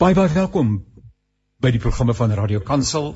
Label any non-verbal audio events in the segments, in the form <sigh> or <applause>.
Baie baie welkom by die programme van Radio Kansel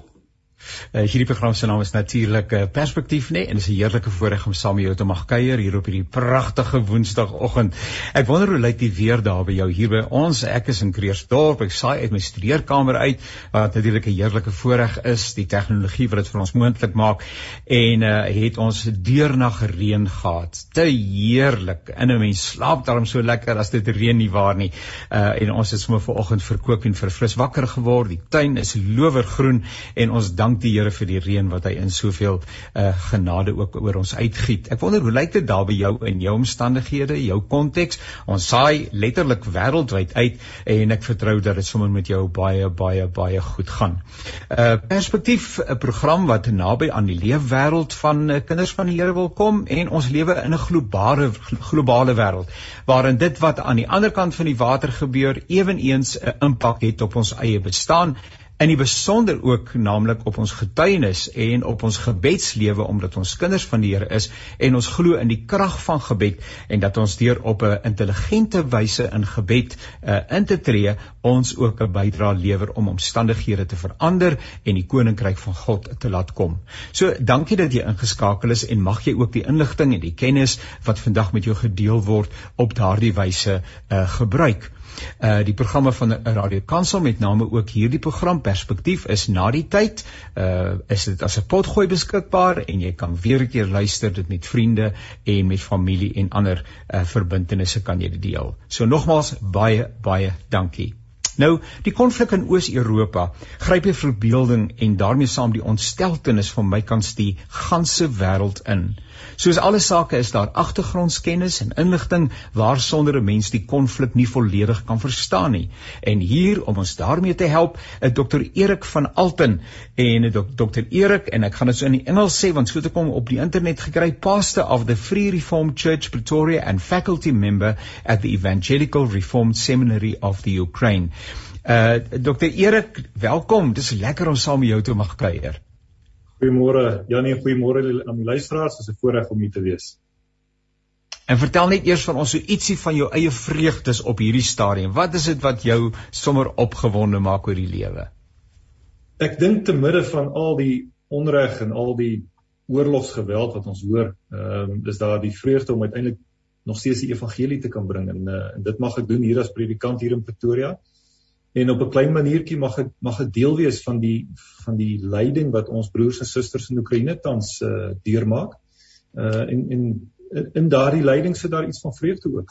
Uh, hierdie program se naam is natuurlik uh, Perspektief nê nee? en dit is 'n heerlike voorreg om saam met jou te mag kuier hier op hierdie pragtige Woensdagoggend. Ek wonder hoe lyk die weer daar by jou hier by ons. Ek is in Kreersdorp. Ek saai uit my studeerkamer uit wat natuurlik 'n heerlike voorreg is, die tegnologie wat dit vir ons moontlik maak en uh, het ons deurnag reën gehad. Te heerlik. In 'n mens slaap daarom so lekker as dit reën nie waar nie. Uh, en ons het sommer vanoggend verkoop en verfris wakker geword. Die tuin is lowergroen en ons dank dank die Here vir die reën wat hy in soveel uh, genade ook oor ons uitgiet. Ek wonder hoe lyk dit daar by jou in jou omstandighede, jou konteks? Ons saai letterlik wêreldwyd uit en ek vertrou dat dit sommer met jou baie baie baie goed gaan. uh, Perspektief 'n program wat naby aan die leefwêreld van uh, kinders van die Here wil kom en ons lewe in 'n globale globale wêreld waarin dit wat aan die ander kant van die water gebeur ewenigs 'n impak het op ons eie bestaan in die besonder ook naamlik op ons getuienis en op ons gebedslewe omdat ons kinders van die Here is en ons glo in die krag van gebed en dat ons deur op 'n intelligente wyse in gebed uh, in te tree ons ook 'n bydrae lewer om omstandighede te verander en die koninkryk van God te laat kom. So dankie dat jy ingeskakel is en mag jy ook die inligting en die kennis wat vandag met jou gedeel word op daardie wyse uh, gebruik. Uh die programme van Radio Kansel met name ook hierdie program Perspektief is na die tyd uh is dit as 'n potgooi beskikbaar en jy kan weer 'n keer luister dit met vriende en met familie en ander uh verbintenisse kan jy dit deel. So nogmaals baie baie dankie. Nou, die konflik in Oos-Europa gryp die verbeelding en daarmee saam die ontsteltenis van my kans die ganse wêreld in. Soos alle sake is daar agtergrondskennis en inligting waarsonder 'n mens die konflik nie volledig kan verstaan nie. En hier om ons daarmee te help, is Dr. Erik van Alten en Dr. Erik en ek gaan dit so in die Engels sê want so het ek hom op die internet gekry, pastor of the Free Reformed Church Pretoria and faculty member at the Evangelical Reformed Seminary of the Ukraine. Uh Dr. Erik, welkom. Dis lekker om saam met jou te mag kuier. Goeiemôre Janie, goeiemôre aan die luisteraars. Dit is 'n voorreg om hier te wees. En vertel net eers van ons so ietsie van jou eie vreugdes op hierdie stadium. Wat is dit wat jou sommer opgewonde maak oor die lewe? Ek dink te midde van al die onreg en al die oorlogsgeweld wat ons hoor, ehm um, is daar die vreugde om uiteindelik nog steeds die evangelie te kan bring en uh, en dit mag ek doen hier as predikant hier in Pretoria. Uh en op 'n klein maniertjie mag dit mag dit deel wees van die van die lyding wat ons broers en susters in Oekraïne tans uh, deurmaak. Uh en en in daardie lyding sit daar iets van vreugde ook.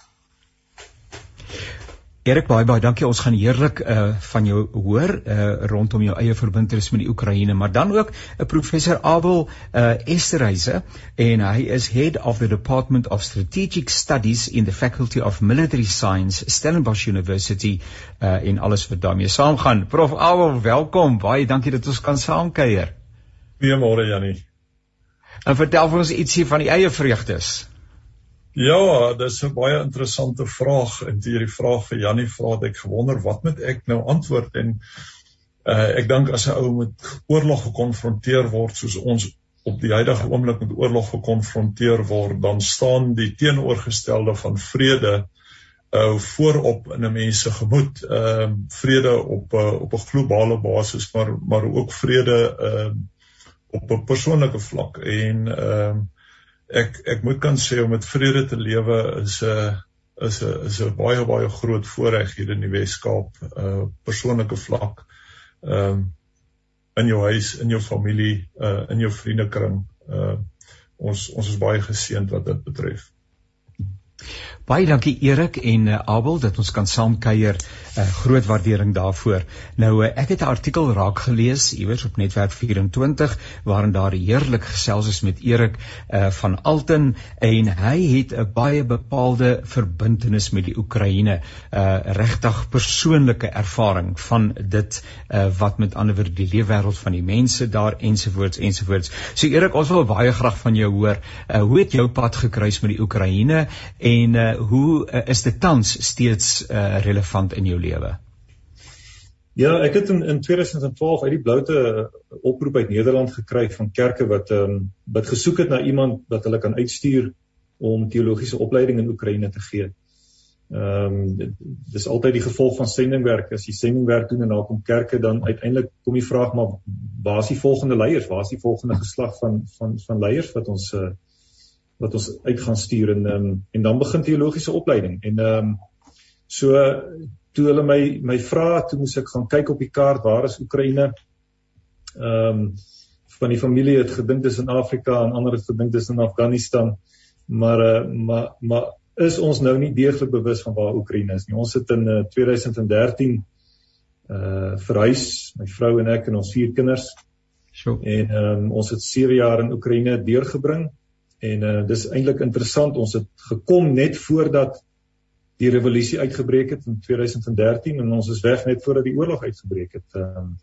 Erik baie baie dankie. Ons gaan heerlik uh van jou hoor uh rondom jou eie verbintenis met die Oekraïne, maar dan ook 'n uh, professor Abel uh Esterhuise en hy is head of the Department of Strategic Studies in the Faculty of Military Science, Stellenbosch University uh en alles wat daarmee saamgaan. Prof Abel, welkom. Baie dankie dat ons kan saamkuier. Goeiemôre Jannie. En vertel vir ons ietsie van die eie vreugdes. Ja, dis 'n baie interessante vraag. En die hierdie vraag vir Jannie vra dat ek gewonder wat moet ek nou antwoord? En uh ek dink as 'n ou met oorlog gekonfronteer word soos ons op die huidige oomblik met oorlog gekonfronteer word, dan staan die teenoorgestelde van vrede uh voorop in 'n mens se gemoed. Ehm uh, vrede op uh, op 'n globale basis, maar maar ook vrede ehm uh, op 'n persoonlike vlak. En ehm uh, ek ek moet kan sê om met vrede te lewe is 'n is 'n is 'n baie baie groot voorreg hier in die Wes-Kaap, 'n uh, persoonlike vlak. Ehm um, in jou huis, in jou familie, uh in jou vriendekring. Uh ons ons is baie geseënd wat dit betref. Baie dankie Erik en uh, Abel dat ons kan saam kuier. Uh, groot waardering daarvoor. Nou uh, ek het 'n artikel raak gelees iewers op Netwerk 24 waarin daar heerlik gesels is met Erik uh, van Alten en hy het 'n baie bepaalde verbintenis met die Oekraïne. Uh, regtig persoonlike ervaring van dit uh, wat met ander woorde die leefwêreld van die mense daar ensovoorts ensovoorts. So Erik, ons wil baie graag van jou hoor. Uh, hoe het jou pad gekruis met die Oekraïne en uh, hoe uh, is dit tans steeds uh, relevant in jou lewe? Ja, ek het in in 2012 uit die bloute oproep uit Nederland gekry van kerke wat ehm um, wat gesoek het na iemand wat hulle kan uitstuur om teologiese opleiding in Oekraïne te gee. Ehm um, dis altyd die gevolg van sendingwerk. As jy sendingwerk doen en daar kom kerke dan uiteindelik kom die vraag maar waar is die volgende leiers? Waar is die volgende geslag van van van leiers wat ons uh, wat ons uit gaan stuur en um, en dan begin teologiese opleiding. En ehm um, so toe hulle my my vra, toe moes ek gaan kyk op die kaart waar is Oekraïne? Ehm um, van die familie het gedink dis in Afrika en ander het gedink dis in Afghanistan. Maar uh, maar maar is ons nou nie deeglik bewus van waar Oekraïne is nie. Ons het in uh, 2013 uh verhuis, my vrou en ek en ons vier kinders. So. En ehm um, ons het 7 jaar in Oekraïne deurgebring en uh dis eintlik interessant. Ons het gekom net voordat die revolusie uitgebreek het in 2013 en ons is weg net voordat die oorlog uitgebreek het. Ehm um,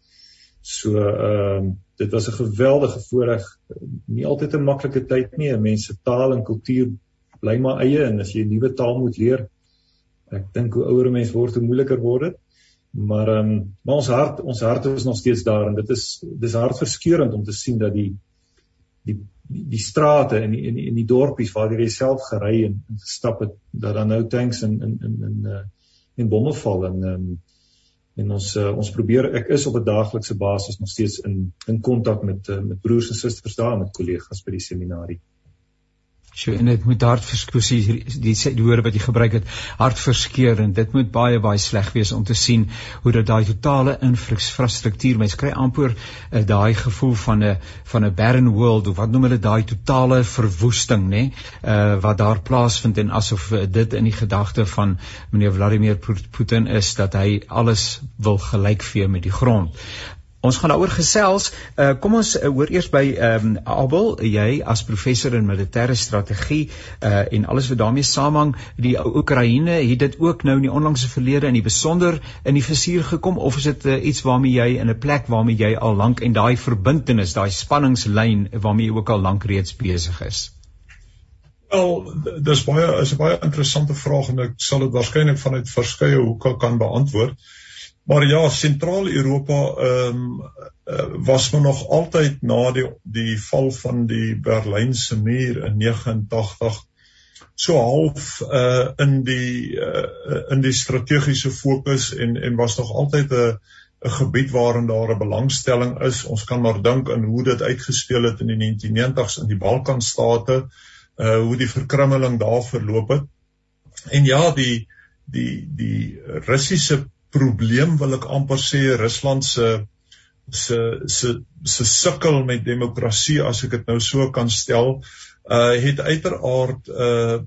so ehm um, dit was 'n geweldige voorreg. Nie altyd 'n maklike tyd nie. Mense taal en kultuur bly maar eie en as jy 'n nuwe taal moet leer, ek dink hoe ouer 'n mens word, hoe moeiliker word dit. Maar ehm um, maar ons hart, ons hart is nog steeds daar en dit is dis hartverskeurende om te sien dat die die die, die strate en in die in die dorpies waar jy self gery en, en gestap het dat dan nou tanks in in in in uh, en bomme val en um, en ons uh, ons probeer ek is op 'n daaglikse basis nog steeds in in kontak met uh, met broers en susters daar met kollegas by die seminarie. So en dit moet hartverskusie die, die die woorde wat jy gebruik het hartverskeer en dit moet baie baie sleg wees om te sien hoe dat daai totale infrastruktuur mens kry amper uh, daai gevoel van 'n van 'n barren world of wat noem hulle daai totale verwoesting nê uh, wat daar plaasvind en asof uh, dit in die gedagte van meneer Vladimir Putin is dat hy alles wil gelykvee met die grond. Ons gaan daaroor gesels. Uh, kom ons uh, hoor eers by ehm um, Abel, jy as professor in militêre strategie uh, en alles wat daarmee saamhang, die Oekraïne, het dit ook nou in die onlangse verlede in die besonder in die vizier gekom of is dit uh, iets waarmee jy in 'n plek waarmee jy al lank en daai verbintenis, daai spanningslyn waarmee jy ook al lank reeds besig is? Wel, dis baie is 'n baie interessante vraag en ek sal dit waarskynlik vanuit verskeie hoeke kan beantwoord. Maar ja, Sentraal-Europa ehm um, was maar nog altyd na die die val van die Berlynse muur in 89 so half uh in die uh in die strategiese fokus en en was nog altyd 'n 'n gebied waarin daar 'n belangstelling is. Ons kan maar dink aan hoe dit uitgespeel het in die 1990s in die Balkanstate, uh hoe die verkrummeling daar verloop het. En ja, die die die Russiese probleem wil ek amper sê Rusland se se se se sukkel met demokrasie as ek dit nou so kan stel uh het uiteraard uh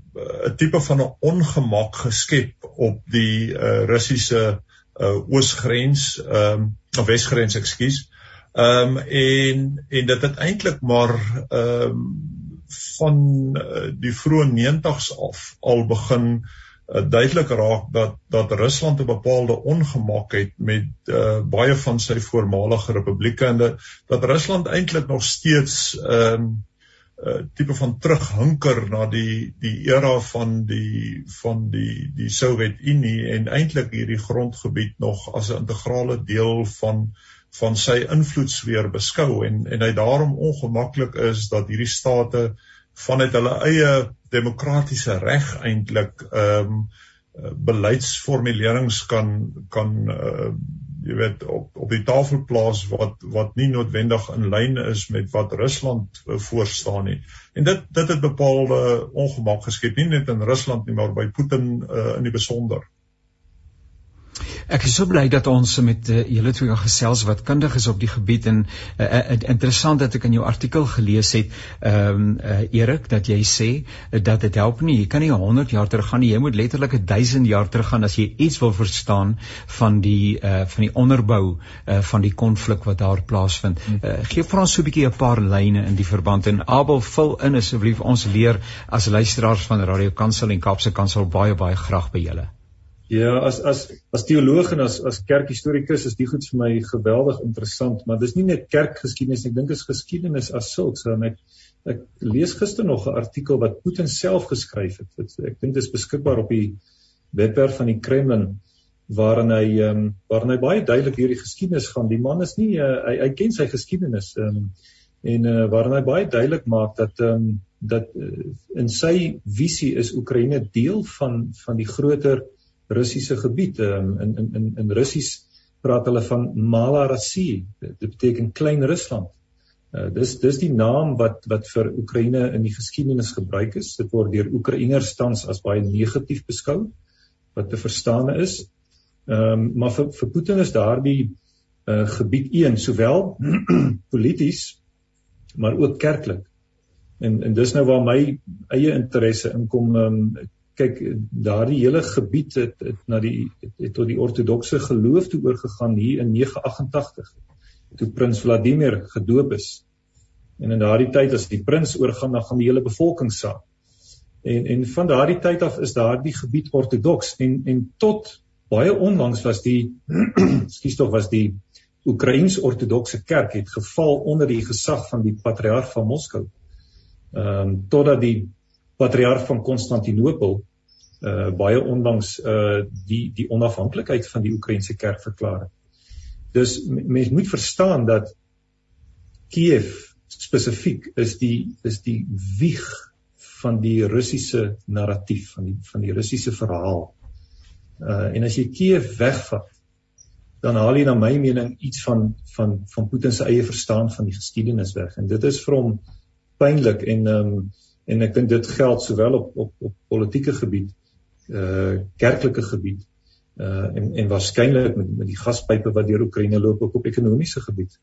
'n tipe van 'n ongemak geskep op die uh Russiese uh oosgrens ehm um, of wesgrens ekskuus ehm um, en en dit het eintlik maar ehm um, van uh, die vroeë 90's af al begin uh, duidelik raak dat dat Rusland 'n bepaalde ongemak het met uh, baie van sy voormalige republieke en dat, dat Rusland eintlik nog steeds 'n um, ehm, uh, tipe van terughinker na die die era van die van die die Sowjetunie en eintlik hierdie grondgebied nog as 'n integrale deel van van sy invloedsfeer beskou en en hy daarom ongemaklik is dat hierdie state vanuit hulle eie demokratiese reg eintlik ehm um, beleidsformulerings kan kan uh, jy weet op op die tafel plaas wat wat nie noodwendig in lyn is met wat Rusland uh, voorstaan nie. En dit dit het bepaalde ongemak geskep nie net in Rusland nie maar by Putin uh, in die besonder. Ek is so bly dat ons met uh, julle twee gaan gesels wat kundig is op die gebied en uh, uh, interessant dat ek in jou artikel gelees het ehm um, uh, Erik dat jy sê uh, dat dit help nie jy kan nie 100 jaar terug gaan nie jy moet letterlik 1000 jaar terug gaan as jy iets wil verstaan van die uh, van die onderbou uh, van die konflik wat daar plaasvind. Uh, gee vir ons so 'n bietjie 'n paar lyne in die verband en Abel vul in asseblief ons leer as luisteraars van Radio Kansel en Kaapse Kansel baie baie graag by julle. Ja, as as as teoloog en as as kerkhistorikus is dit goed vir my geweldig interessant, maar dis nie net kerkgeskiedenis, ek dink dit is geskiedenis as sulks. En ek ek lees gister nog 'n artikel wat Putin self geskryf het. Dit, ek dink dit is beskikbaar op die webwerf van die Kremlin waarin hy ehm um, waarin hy baie duidelik hierdie geskiedenis van die man is nie uh, hy hy ken sy geskiedenis. Ehm um, en uh, waarin hy baie duidelik maak dat ehm um, dat uh, in sy visie is Oekraïne deel van van die groter Russiese gebied. Um, in in in in Russies praat hulle van Mala Rassi. Dit beteken klein Rusland. Uh, dis dis die naam wat wat vir Oekraïne in die geskiedenis gebruik is. Dit word deur Oekraïners tans as baie negatief beskou wat te verstaan is. Ehm um, maar vir vir Putin is daardie uh, gebied een sowel <clears throat> polities maar ook kerklik. En en dis nou waar my eie interesse inkom. Um, kyk, daardie hele gebied het, het na die het, het tot die ortodokse geloof toe oorgegaan hier in 988 toe prins Vladimir gedoop is. En in daardie tyd as die prins oorgaan, dan gaan die hele bevolking saam. En en van daardie tyd af is daardie gebied ortodoks en en tot baie onlangs was die <clears throat> skuis tog was die Oekraïens-ortodokse kerk het geval onder die gesag van die patriarg van Moskou. Ehm um, totdat die patriarg van Konstantinopel uh baie onlangs uh die die onafhanklikheid van die Oekraïense kerk verklaar het. Dus mens moet verstaan dat Kiev spesifiek is die is die wieg van die Russiese narratief van die van die Russiese verhaal. Uh en as jy Kiev wegvat dan haal jy na my mening iets van van van Putin se eie verstaan van die geskiedenis weg en dit is vir hom pynlik en ehm um, en ek dink dit geld sowel op op op politieke gebied uh kerklike gebied uh en en waarskynlik met met die gaspype wat deur Oekraïne loop ook op ekonomiese gebied.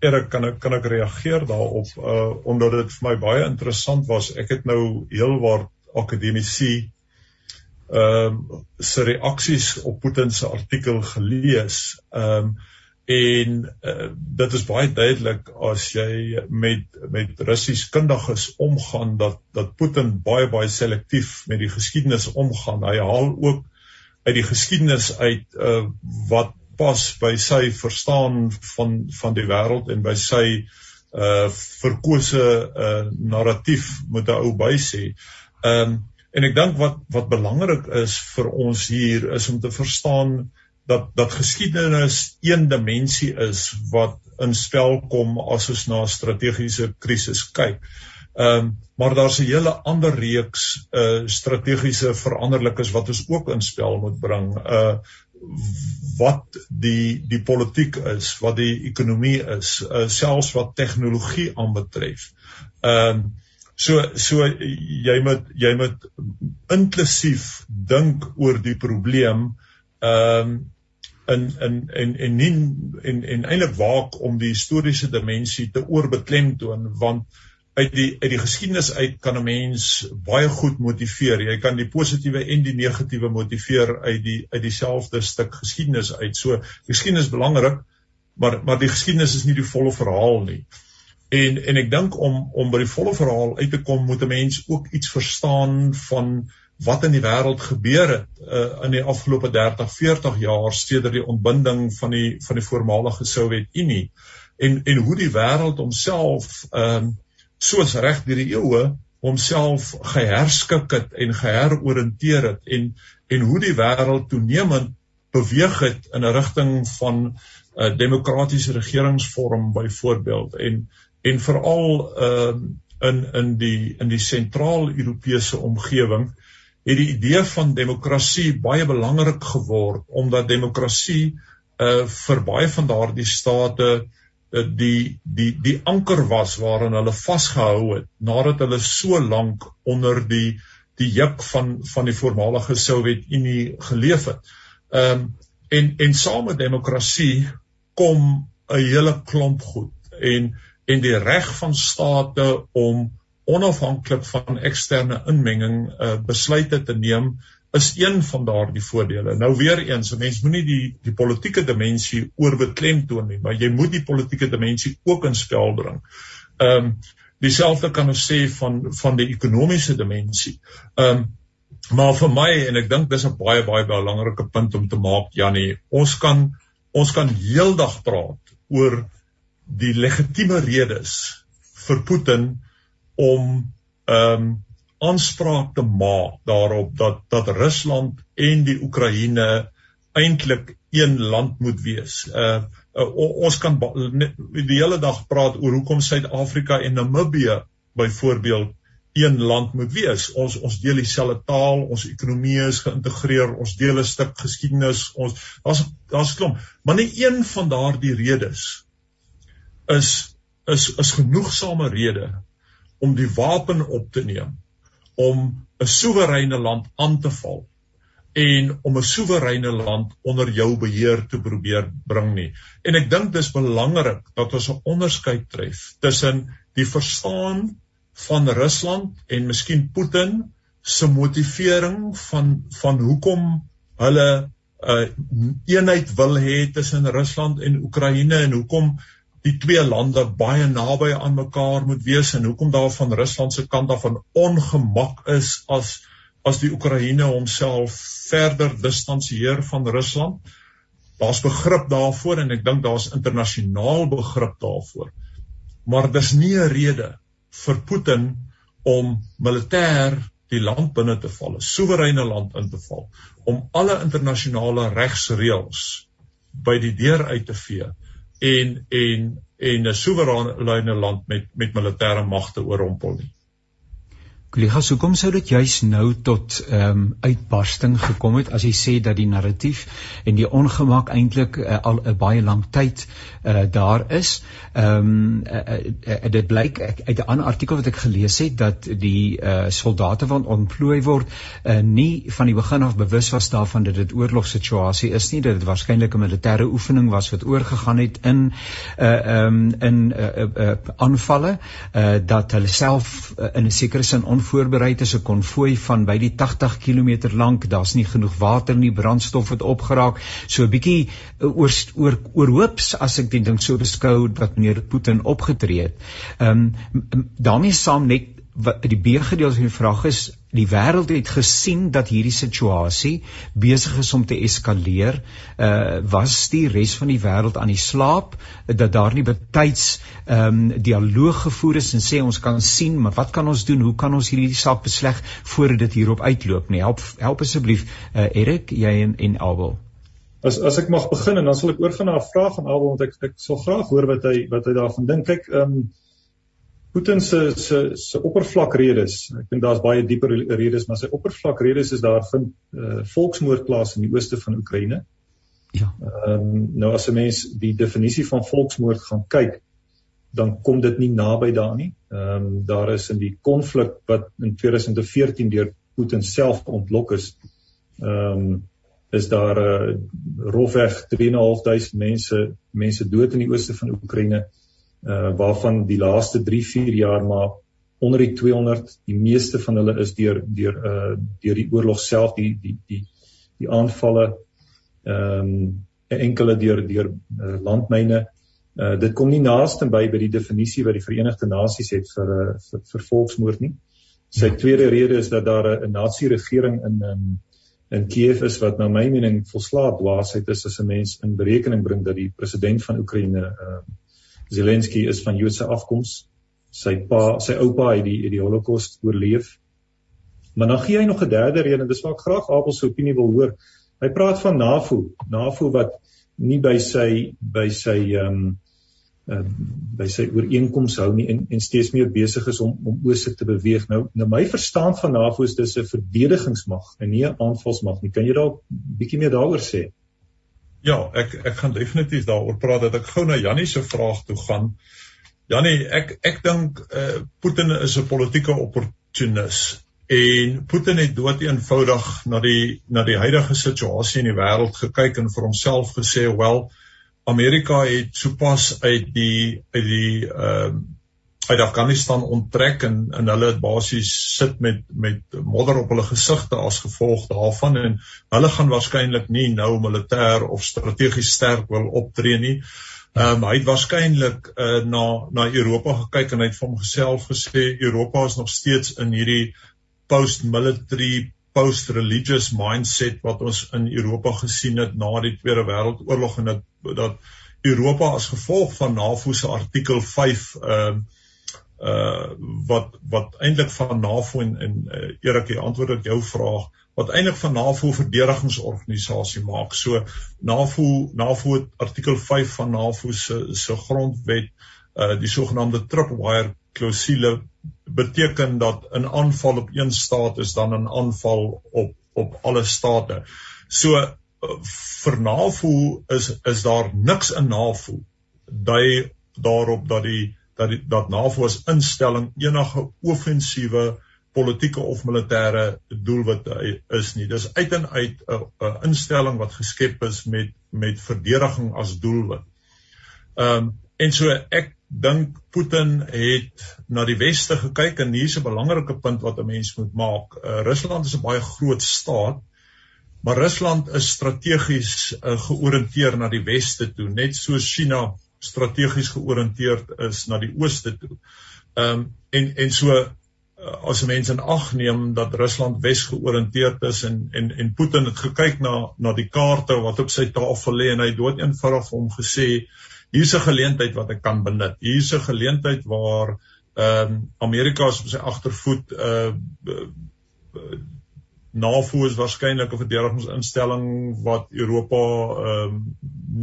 Erik kan ek kan ek reageer daarop uh omdat dit vir my baie interessant was. Ek het nou heelwaar akademici ehm um, se reaksies op Putin se artikel gelees. Ehm um, en uh, dit is baie duidelik as jy met met Russies kundiges omgaan dat dat Putin baie baie selektief met die geskiedenis omgaan. Hy haal ook uit die geskiedenis uit uh, wat pas by sy verstaan van van die wêreld en by sy uh verkose uh narratief moet 'n ou by sê. Ehm um, en ek dink wat wat belangrik is vir ons hier is om te verstaan dat dat geskiedenis een dimensie is wat in spel kom as ons na strategiese krisis kyk. Ehm um, maar daar's 'n hele ander reeks uh strategiese veranderlikes wat ons ook in spel moet bring. Uh wat die die politiek is, wat die ekonomie is, uh selfs wat tegnologie aanbetref. Ehm um, so so jy moet jy moet inklusief dink oor die probleem ehm um, in in en en nie en en eintlik waak om die historiese dimensie te oorbeklemtoon want uit die uit die geskiedenis uit kan 'n mens baie goed motiveer. Jy kan die positiewe en die negatiewe motiveer uit die uit dieselfde stuk geskiedenis uit. So geskiedenis belangrik, maar maar die geskiedenis is nie die volle verhaal nie. En en ek dink om om by die volle verhaal uit te kom moet 'n mens ook iets verstaan van wat in die wêreld gebeur het uh, in die afgelope 30, 40 jaar sedert die ontbinding van die van die voormalige Sowjetunie en en hoe die wêreld homself ehm uh, soos reg deur die eeue homself geherskik het en geheroriënteer het en en hoe die wêreld toenemend beweeg het in 'n rigting van 'n uh, demokratiese regeringsvorm byvoorbeeld. En en veral ehm uh, in in die in die sentraal-Europese omgewing het die idee van demokrasie baie belangrik geword omdat demokrasie uh vir baie van daardie state uh, die die die anker was waaraan hulle vasgehou het nadat hulle so lank onder die die juk van van die voormalige Sowjetunie geleef het. Ehm um, en en saam met demokrasie kom 'n hele klomp goed en en die reg van state om onafhanklik van eksterne inmenging uh, besluite te neem is een van daardie voordele. Nou weer eens, 'n mens moenie die die politieke dimensie oorbeklemtoon nie, maar jy moet die politieke dimensie ook in spel bring. Ehm um, dieselfde kan ons sê van van die ekonomiese dimensie. Ehm um, maar vir my en ek dink dis 'n baie baie belangrike punt om te maak Jannie, ons kan ons kan heeldag praat oor die legitieme redes vir Putin om ehm um, aanspraak te maak daarop dat dat Rusland en die Oekraïne eintlik een land moet wees. Uh, uh ons kan die hele dag praat oor hoekom Suid-Afrika en Namibië byvoorbeeld een land moet wees. Ons ons deel dieselfde taal, ons ekonomie is geïntegreer, ons deel 'n stuk geskiedenis, ons daar's daar's klomp, maar nie een van daardie redes is is is genoegsame rede om die wapen op te neem om 'n soewereine land aan te val en om 'n soewereine land onder jou beheer te probeer bring nie. En ek dink dis belangrik dat ons 'n onderskeid tref tussen die verstaan van Rusland en miskien Putin se motivering van van hoekom hulle 'n uh, eenheid wil hê tussen Rusland en Oekraïne en hoekom die twee lande baie naby aan mekaar moet wees en hoekom daar van Rusland se kant af 'n ongemak is as as die Oekraïne homself verder distansieer van Rusland. Daar's begrip daarvoor en ek dink daar's internasionaal begrip daarvoor. Maar dis nie 'n rede vir Putin om militêr die land binne te val, 'n soewereine land in te val, om alle internasionale regsreëls by die deur uit te vee en en en 'n soewereine land met met militêre magte oorrompel nie. Kollegas, hoekom sou dit juis nou tot ehm um, uitbarsting gekom het as jy sê dat die narratief en die ongemak eintlik uh, al 'n baie lang tyd uh, daar is? Ehm um, uh, uh, uh, dit blyk uit 'n ander artikel wat ek gelees het dat die uh, soldate wat ontplooi word uh, nie van die begin af bewus was daarvan dat dit oorlogssituasie is nie, dat dit waarskynlik 'n militêre oefening was wat oorgegaan het in uh ehm um, in uh, uh, uh, aanvalle uh, dat hulle self uh, in 'n sekere sin voorberei is 'n konvooi van by die 80 km lank. Daar's nie genoeg water nie, brandstof het opgeraak. So 'n bietjie eh, oor oor oorhoops as ek dink so beskou wat meneer Putin opgetree het. Ehm um, daarmee saam net wat die B-gedeelte van die vraag is die wêreld het gesien dat hierdie situasie besig is om te eskaleer uh was die res van die wêreld aan die slaap dat daar nie betyds ehm um, dialoog gevoer is en sê ons kan sien maar wat kan ons doen? Hoe kan ons hierdie saak besleg voordat dit hierop uitloop? Nee help help asseblief uh Erik jy en en Abel. As as ek mag begin en dan sal ek oorgaan na 'n vraag van Abel want ek ek sal graag hoor wat hy wat hy daarvan dink. Kyk ehm um, Putin se se se oppervlakredes, ek dink daar's baie dieper redes, maar sy oppervlakredes is daar vind uh, volksmoord plaas in die ooste van Oekraïne. Ja. Ehm um, nou as 'n mens die definisie van volksmoord gaan kyk, dan kom dit nie naby daar nie. Ehm um, daar is in die konflik wat in 2014 deur Putin self ontlok is, ehm um, is daar 'n uh, rofweg 3.500 mense mense dood in die ooste van Oekraïne uh waarvan die laaste 3 4 jaar maar onder die 200 die meeste van hulle is deur deur uh deur die oorlog self die die die die aanvalle ehm um, enkele deur deur uh, landmyne uh dit kom nie naaste by by die definisie wat die Verenigde Nasies het vir uh vir, vir volksmoord nie. Sy tweede rede is dat daar 'n nasie regering in um, in Kiev is wat na my mening volslaat dwaasheid is as 'n mens in berekening bring dat die president van Oekraïne ehm uh, Zelensky is van Joodse afkoms. Sy pa, sy oupa het die die Holocaust oorleef. Maar dan gee hy nog 'n derde rede en dis wat ek graag Abel se opinie wil hoor. Hy praat van NAVO, NAVO wat nie by sy by sy ehm um, uh, by sy ooreenkomste hou nie en en steeds meer besig is om om ooste te beweeg. Nou nou my verstaan van NAVO is dis 'n verdedigingsmag en nie 'n aanvalsmag nie. Kan jy dalk bietjie meer daaroor sê? Ja, ek ek gaan definitief daaroor praat dat ek gou na Jannie se vraag toe gaan. Jannie, ek ek dink eh uh, Putin is 'n politieke opportunis en Putin het dood eenvoudig na die na die huidige situasie in die wêreld gekyk en vir homself gesê, "Wel, Amerika het sopas uit die uit die ehm uh, uit Afghanistan onttrek en en hulle basies sit met met modder op hulle gesigte as gevolg daarvan en hulle gaan waarskynlik nie nou militêr of strategies sterk wil optree nie. Ehm um, hy het waarskynlik uh, na na Europa gekyk en hy het vir hom geself gesê Europa is nog steeds in hierdie post-military post-religious mindset wat ons in Europa gesien het na die Tweede Wêreldoorlog en dat dat Europa as gevolg van NAVO se artikel 5 ehm uh, uh wat wat eintlik van NAVO en en uh, Erik jy antwoord op jou vraag wat eintlik van NAVO verdedigingsorganisasie maak. So NAVO NAVO artikel 5 van NAVO se se grondwet uh die sogenaamde tripwire klousule beteken dat 'n aanval op een staat is dan 'n aanval op op alle state. So uh, vir NAVO is is daar niks in NAVO dui daarop dat die dat die, dat NAVO as instelling enige offensiewe politieke of militêre doelwitte is nie. Dis uit en uit 'n instelling wat geskep is met met verdediging as doelwit. Ehm um, en so ek dink Putin het na die weste gekyk en hier's 'n belangrike punt wat 'n mens moet maak. Uh, Rusland is 'n baie groot staat, maar Rusland is strategies uh, georiënteer na die weste toe, net soos China strategies georiënteerd is na die ooste toe. Ehm um, en en so uh, as mense in ag neem dat Rusland wes georiënteerd is en en en Putin het gekyk na na die kaarte wat op sy tafel lê en hy dood eenvoudig vir hom gesê hier's 'n geleentheid wat ek kan benut. Hier's 'n geleentheid waar ehm um, Amerika is op sy agtervoet uh NAVO is waarskynlik 'n verdedigingsinstelling wat Europa ehm um,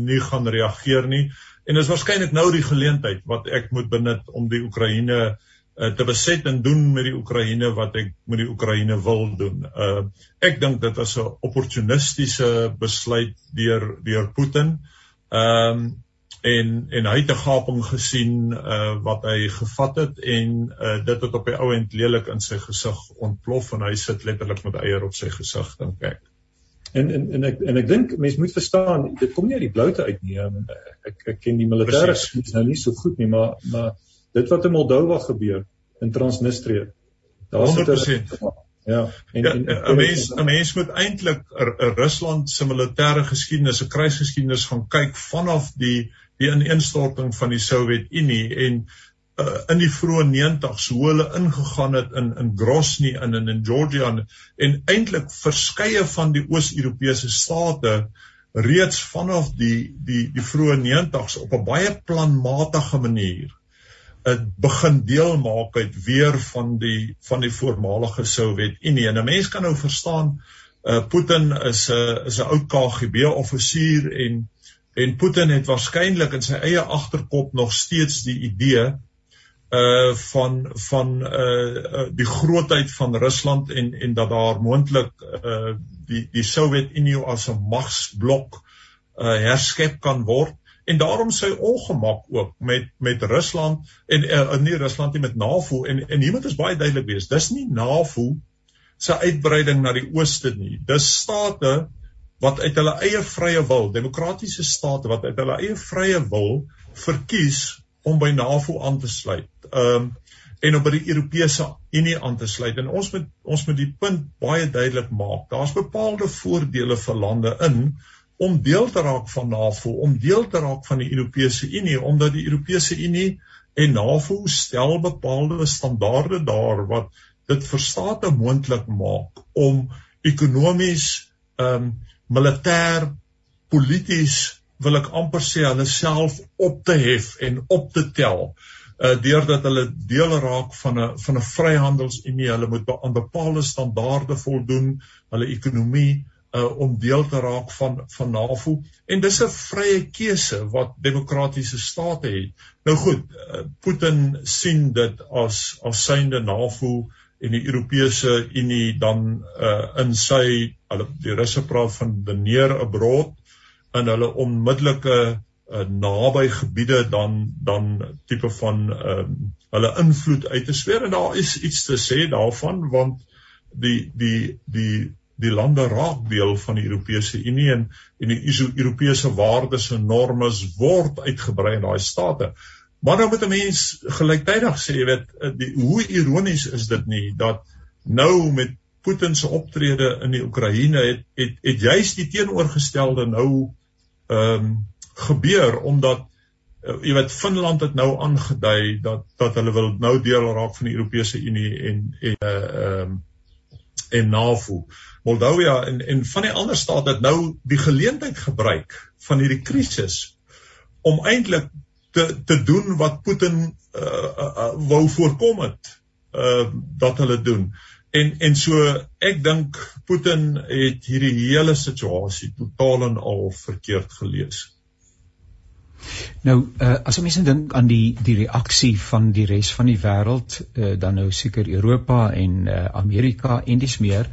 nie gaan reageer nie en is waarskynlik nou die geleentheid wat ek moet benut om die Oekraïne uh, te beset en doen met die Oekraïne wat ek met die Oekraïne wil doen. Uh ek dink dit was 'n opportunistiese besluit deur deur Putin. Ehm um, en en hy het 'n gaping gesien uh wat hy gevat het en uh dit het op die ou end lelik in sy gesig ontplof en hy sit letterlik met eier op sy gesig dink ek. En en en ek en ek dink mense moet verstaan dit kom nie uit die bloute uit nie. Um, ek ek ken die militêre nou nie so goed nie, maar maar dit wat in Moldova gebeur in Transnistrië. Daar is dit Ja, en ja, 'n mens 'n mens moet eintlik Rusland se militêre geskiedenis, se kruisgeskiedenis gaan kyk vanaf die die ineenstorting van die Sowjetunie en uh, in die vroeë 90's hoe hulle ingegaan het in in Grozny en in in Georgia en, en eintlik verskeie van die Oos-Europese state reeds vanaf die die die vroeë 90's op 'n baie planmatige manier 'n begin deel maak uit weer van die van die voormalige Sowjetunie. En 'n mens kan nou verstaan uh Putin is 'n is 'n oud KGB offisier en en Putin het waarskynlik in sy eie agterkop nog steeds die idee uh van van uh die grootheid van Rusland en en dat daar moontlik uh die die Sowjetunie as 'n magsblok uh herskep kan word. En daarom sy ongemak ook met met Rusland en uh, nie Rusland nie met NAVO. En en hier moet ons baie duidelik wees dis nie NAVO se uitbreiding na die ooste nie. Dis state wat uit hulle eie vrye wil demokratiese state wat uit hulle eie vrye wil verkies om by NAVO aan te sluit um, en om by die Europese Unie aan te sluit. En ons moet ons moet die punt baie duidelik maak. Daar's bepaalde voordele vir lande in om deel te raak van NAVO, om deel te raak van die Europese Unie omdat die Europese Unie en NAVO stel bepaalde standaarde daar wat dit vir state moontlik maak om ekonomies, ehm um, militêr, polities wil ek amper sê hulle self op te hef en op te tel uh deurdat hulle deel raak van 'n van 'n vryhandelsunie, hulle moet aan bepaalde standaarde voldoen, hulle ekonomie uh, om deel te raak van van NAVO. En dis 'n vrye keuse wat demokratiese state het. Nou goed, uh, Putin sien dit as as synde NAVO en die Europese Unie dan uh, in sy hulle die Russe praat van the near abroad in hulle onmiddellike uh, naby gebiede dan dan tipe van um, hulle invloed uit te sweer en daar is iets te sê daarvan want die die die die lande raak deel van die Europese Unie en en die Europese waardes en normes word uitgebrei in daai state. Maar nou moet 'n mens gelyktydig sê, jy weet, eh, die, hoe ironies is dit nie dat nou met Putin se optrede in die Oekraïne het het, het juist die teenoorgestelde nou ehm um, gebeur omdat uh, jy weet Finland het nou aangedui dat dat hulle wil nou deel raak van die Europese Unie en en eh, ehm uh, um, en NAVO. Moldowia en en van die ander state het nou die geleentheid gebruik van hierdie krisis om eintlik te te doen wat Putin uh, uh, uh, wou voorkom het uh dat hulle doen. En en so ek dink Putin het hierdie hele situasie totaal en al verkeerd gelees. Nou uh, as mense dink aan die die reaksie van die res van die wêreld, uh, dan nou seker Europa en uh, Amerika en dis meer.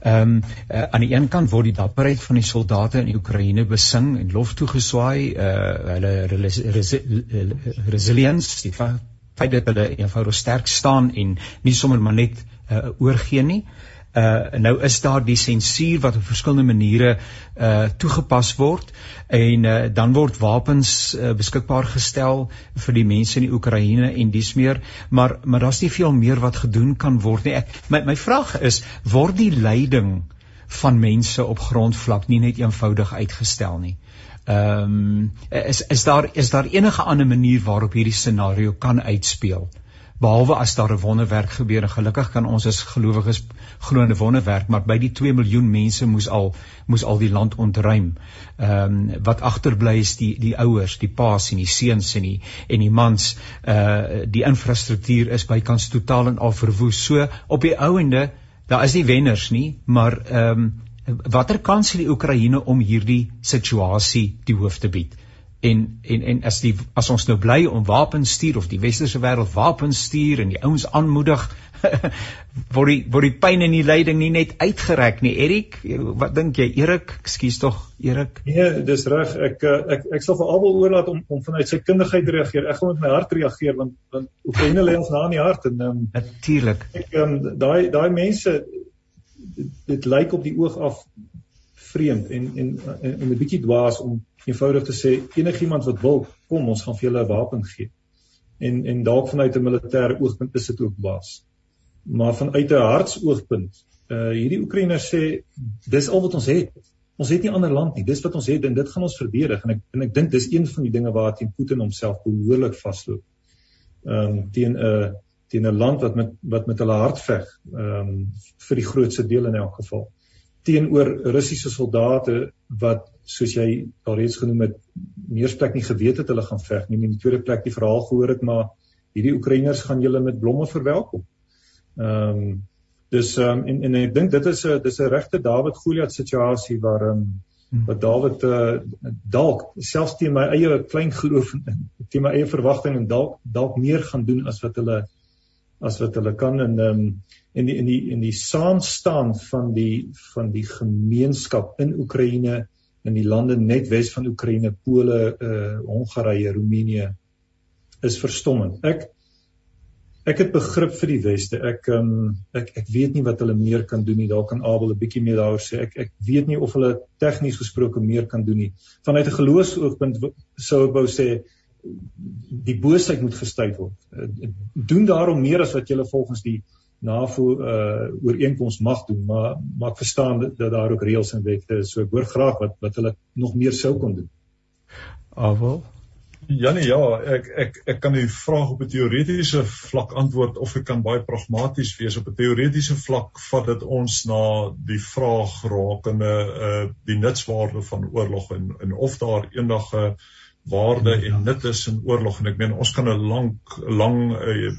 Ehm um, uh, aan die een kant word die dapperheid van die soldate in Oekraïne besing en lof toegeswaai, uh, hulle res, res, resilience, die feit dat hulle eenvoudig sterk staan en nie sommer maar net uh, oorgee nie. Uh nou is daar die sensuur wat op verskillende maniere uh toegepas word en uh, dan word wapens uh, beskikbaar gestel vir die mense in die Oekraïne en dis meer maar maar daar's nie veel meer wat gedoen kan word nie. Ek, my my vraag is word die leiding van mense op grondvlak nie net eenvoudig uitgestel nie. Ehm um, is is daar is daar enige ander manier waarop hierdie scenario kan uitspeel? Behalwe as daar 'n wonderwerk gebeur en gelukkig kan ons as gelowiges glo in 'n wonderwerk, maar by die 2 miljoen mense moes al moes al die land ontruim. Ehm um, wat agterbly is die die ouers, die paas en die seuns en die en die mans, uh die infrastruktuur is bykans totaal en al verwoes. So op die ou ende, daar is nie wenners nie, maar ehm um, watter kans het die Oekraïne om hierdie situasie die hoof te bied? En en en as die as ons nou bly om wapens stuur of die westerse wêreld wapens stuur en die ouens aanmoedig <laughs> word die word die pyn en die lyding nie net uitgereik nie. Erik, wat dink jy? Erik, ekskuus tog, Erik? Nee, dis reg. Ek ek ek sal vir Abel oorlaat om om vanuit sy kundigheid te reageer. Ek gaan met my hart reageer want want Oekraïne lê ons na in die hart en um, natuurlik. Ek um, daai daai mense dit, dit lyk op die oog af vreemd en en en 'n bietjie dwaas om eenvoudig te sê enigiemand wat wil kom ons gaan vir julle 'n wapen gee. En en dalk vanuit 'n militêre oogpunt is dit ook dwaas. Maar vanuit 'n hartsoogpunt, uh hierdie Oekraïners sê dis al wat ons het. Ons het nie ander land nie. Dis wat ons het en dit gaan ons verdedig en ek en ek dink dis een van die dinge waar teen Putin homself behoorlik vasloop. Ehm um, teen 'n uh, teen 'n land wat met wat met hulle hart veg, ehm um, vir die grootste deel in elk geval. Teenoor Russiese soldate wat soos jy al reeds genoem het, meersplek nie geweet het hulle gaan veg nie. In die tweede plek die verhaal gehoor het maar hierdie Oekraïners gaan julle met blomme verwelkom. Ehm um, dis ehm um, en en ek dink dit is 'n dis 'n regte Dawid Goliat situasie waar ehm um, wat Dawid uh, dalk selfs teen my eie klein geloof en teen my eie verwagting en dalk dalk meer gaan doen as wat hulle as wat hulle kan in um, in die in die in die saamstaan van die van die gemeenskap in Oekraïne in die lande net wes van Oekraïne, Pole, uh Hongarye, Roemenië is verstommend. Ek ek het begrip vir die weste. Ek um ek ek weet nie wat hulle meer kan doen nie. Dalk kan Abel 'n bietjie meer daaroor sê. Ek ek weet nie of hulle tegnies gesproke meer kan doen nie. Vanuit 'n geloofsoogpunt sou ek wou sê die boosheid moet gestuit word. Uh, doen daarom meer as wat jy volgens die NAVO uh ooreenkoms mag doen, maar maar ek verstaan dat, dat daar ook reëls en wette is. So ek hoor graag wat wat hulle nog meer sou kon doen. Avel Janie, ja, ek ek ek kan die vraag op 'n teoretiese vlak antwoord of ek kan baie pragmaties wees op 'n teoretiese vlak vat dit ons na die vraag rakende uh die nutswaarde van oorlog en en of daar eendag 'n uh, waarde en nut is in oorlog. En ek meen ons kan 'n lank lang uh,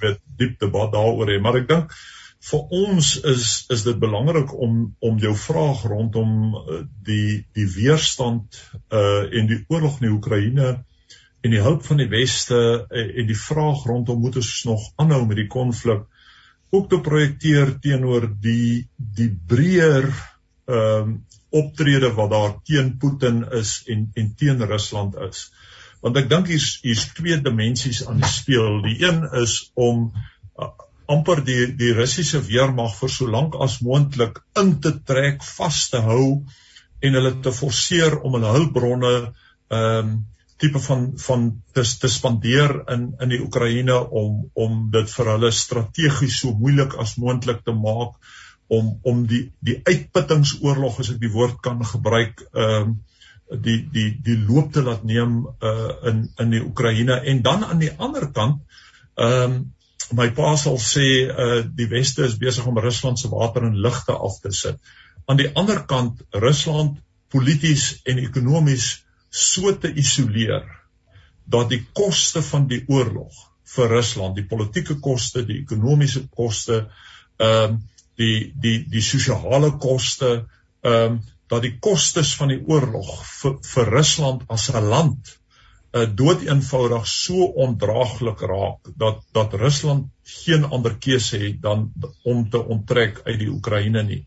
weet diep debat daaroor hê. Maar ek dink vir ons is is dit belangrik om om jou vraag rondom uh, die die weerstand uh en die oorlog in die Oekraïne en die hulp van die weste uh, en die vraag rondom moet ons nog aanhou met die konflik ook te projekteer teenoor die die breër ehm um, optrede wat daar teen Putin is en en teen Rusland is. Want ek dink hier's hier's twee dimensies aan die speel. Die een is om uh, amper die die Russiese weermag vir so lank as moontlik in te trek, vas te hou en hulle te forceer om hulle hulpbronne ehm um, tipe van van te, te spandeer in in die Oekraïne om om dit vir hulle strategies so moeilik as moontlik te maak om om die die uitputtingsoorlog as ek die woord kan gebruik ehm um, die die die loop te laat neem uh in in die Oekraïne en dan aan die ander kant ehm um, my pa sal sê uh die weste is besig om Rusland se water en lugte af te sit. Aan die ander kant Rusland polities en ekonomies so te isoleer dat die koste van die oorlog vir Rusland, die politieke koste, die ekonomiese koste, ehm um, die die die sosiale koste, ehm um, dat die kostes van die oorlog vir, vir Rusland as 'n land uh, dood eenvoudig so ondraaglik raak dat dat Rusland geen ander keuse het dan om te onttrek uit die Oekraïne nie.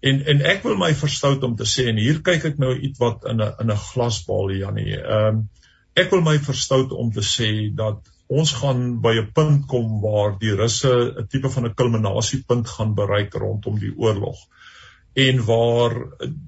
En en ek wil my verstout om te sê en hier kyk ek nou iets wat in 'n in 'n glasbal Janie. Ehm um, ek wil my verstout om te sê dat ons gaan by 'n punt kom waar die Russe 'n tipe van 'n kulminasiepunt gaan bereik rondom die oorlog en waar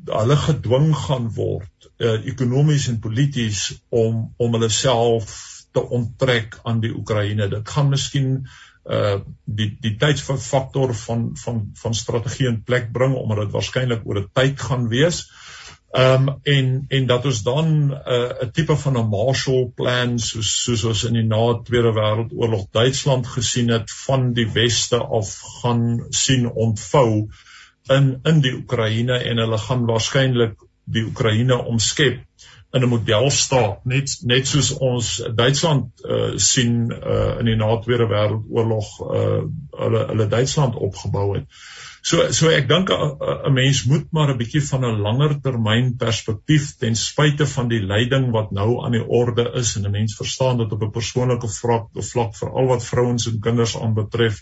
hulle gedwing gaan word uh, ekonomies en polities om om hulle self te onttrek aan die Oekraïne. Dit gaan miskien uh die die tydsfaktor van van van strategie in plek bring omdat dit waarskynlik oor 'n tyd gaan wees. Um en en dat ons dan 'n uh, 'n tipe van 'n Marshall plan soos soos ons in die na Tweede Wêreldoorlog Duitsland gesien het van die weste af gaan sien ontvou in in die Oekraïne en hulle gaan waarskynlik die Oekraïne omskep in 'n modelstaat net net soos ons Duitsland uh, sien uh, in die na Tweede Wêreldoorlog uh, hulle hulle Duitsland opgebou het. So so ek dink 'n mens moet maar 'n bietjie van 'n langer termyn perspektief ten spyte van die lyding wat nou aan die orde is en 'n mens verstaan dat op 'n persoonlike vlak of vlak vir al wat vrouens en kinders aanbetref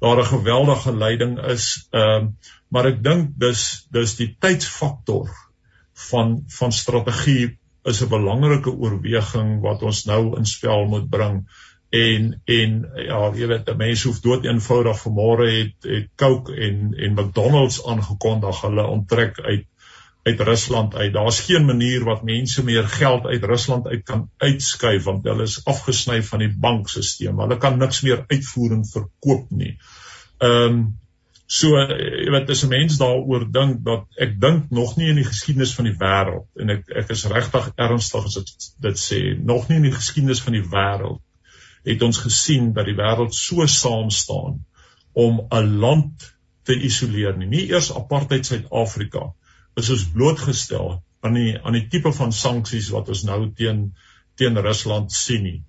daar 'n geweldige lyding is. Ehm uh, maar ek dink dis dis die tydsfaktor van van strategie is 'n belangrike oorweging wat ons nou in spel moet bring en en ja jy weet mense hoef dood eenvoudig vanmôre het het Coke en en McDonald's aangekondig hulle onttrek uit uit Rusland uit. Daar's geen manier wat mense meer geld uit Rusland uit kan uitskuif want hulle is afgesny van die bankstelsel. Hulle kan niks meer uitvoer en verkoop nie. Ehm um, So jy weet as 'n mens daaroor dink dat ek dink nog nie in die geskiedenis van die wêreld en ek ek is regtig ernstig as ek dit sê nog nie in die geskiedenis van die wêreld het ons gesien dat die wêreld so saam staan om 'n land te isoleer nie. Nie eers apartheid Suid-Afrika is ons blootgestel aan die aan die tipe van sanksies wat ons nou teen teen Rusland sien nie.